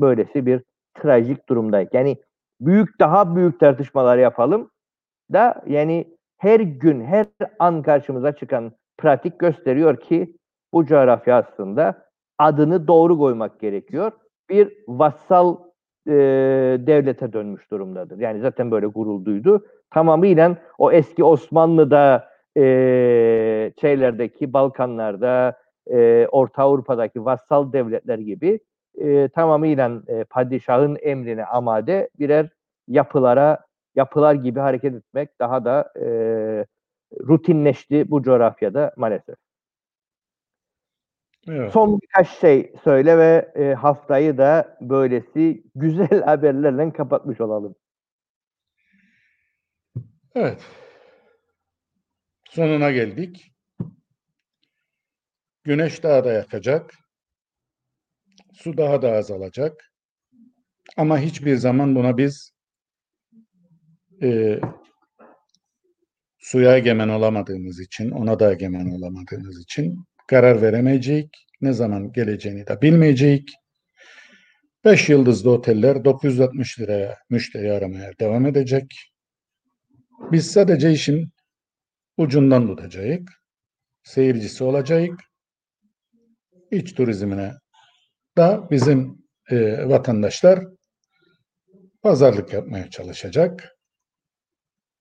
Böylesi bir trajik durumdayız. Yani büyük daha büyük tartışmalar yapalım da yani her gün her an karşımıza çıkan pratik gösteriyor ki bu coğrafya aslında adını doğru koymak gerekiyor. Bir vassal e, devlete dönmüş durumdadır. Yani zaten böyle gurulduydu. Tamamıyla o eski Osmanlı'da e, şeylerdeki Balkanlarda e, Orta Avrupa'daki vassal devletler gibi e, tamamıyla e, padişahın emrine amade birer yapılara yapılar gibi hareket etmek daha da e, rutinleşti bu coğrafyada maalesef. Evet. Son birkaç şey söyle ve e, haftayı da böylesi güzel haberlerle kapatmış olalım. Evet. Sonuna geldik. Güneş daha da yakacak. Su daha da azalacak. Ama hiçbir zaman buna biz e, suya egemen olamadığımız için, ona da egemen olamadığımız için karar veremeyecek. Ne zaman geleceğini de bilmeyecek. 5 yıldızlı oteller 960 liraya müşteri aramaya devam edecek. Biz sadece işin ucundan tutacağız. Seyircisi olacağız. İç turizmine da bizim e, vatandaşlar pazarlık yapmaya çalışacak.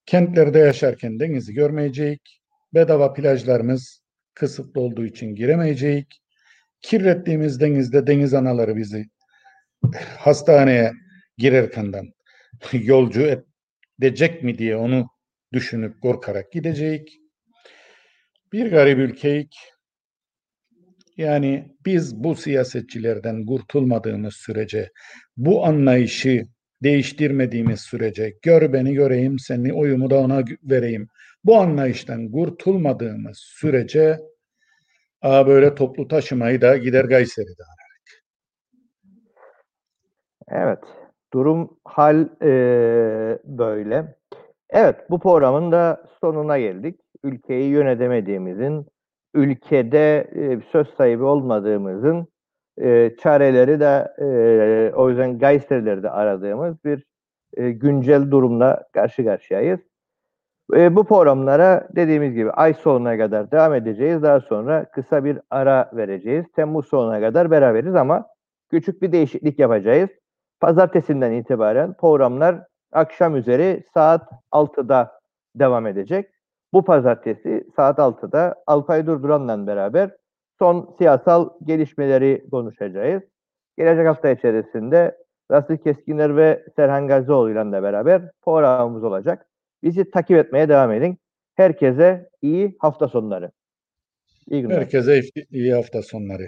Kentlerde yaşarken denizi görmeyecek. Bedava plajlarımız kısıtlı olduğu için giremeyecek. Kirlettiğimiz denizde deniz anaları bizi hastaneye girerkenden yolcu edecek mi diye onu düşünüp korkarak gidecek. Bir garip ülkeyik. Yani biz bu siyasetçilerden kurtulmadığımız sürece, bu anlayışı değiştirmediğimiz sürece, gör beni göreyim seni, oyumu da ona vereyim. Bu anlayıştan kurtulmadığımız sürece aa böyle toplu taşımayı da gider Kayseri'de ararız. Evet, durum hal e, böyle. Evet, bu programın da sonuna geldik. Ülkeyi yönetemediğimizin, ülkede e, söz sahibi olmadığımızın e, çareleri de e, o yüzden Gayserileri de aradığımız bir e, güncel durumla karşı karşıyayız. E, bu programlara dediğimiz gibi ay sonuna kadar devam edeceğiz. Daha sonra kısa bir ara vereceğiz. Temmuz sonuna kadar beraberiz ama küçük bir değişiklik yapacağız. Pazartesinden itibaren programlar akşam üzeri saat 6'da devam edecek. Bu pazartesi saat 6'da Alpay Durduran'la beraber son siyasal gelişmeleri konuşacağız. Gelecek hafta içerisinde Rasul Keskinler ve Serhan Gazioğlu ile beraber programımız olacak. Bizi takip etmeye devam edin. Herkese iyi hafta sonları. İyi günler. Herkese iyi hafta sonları.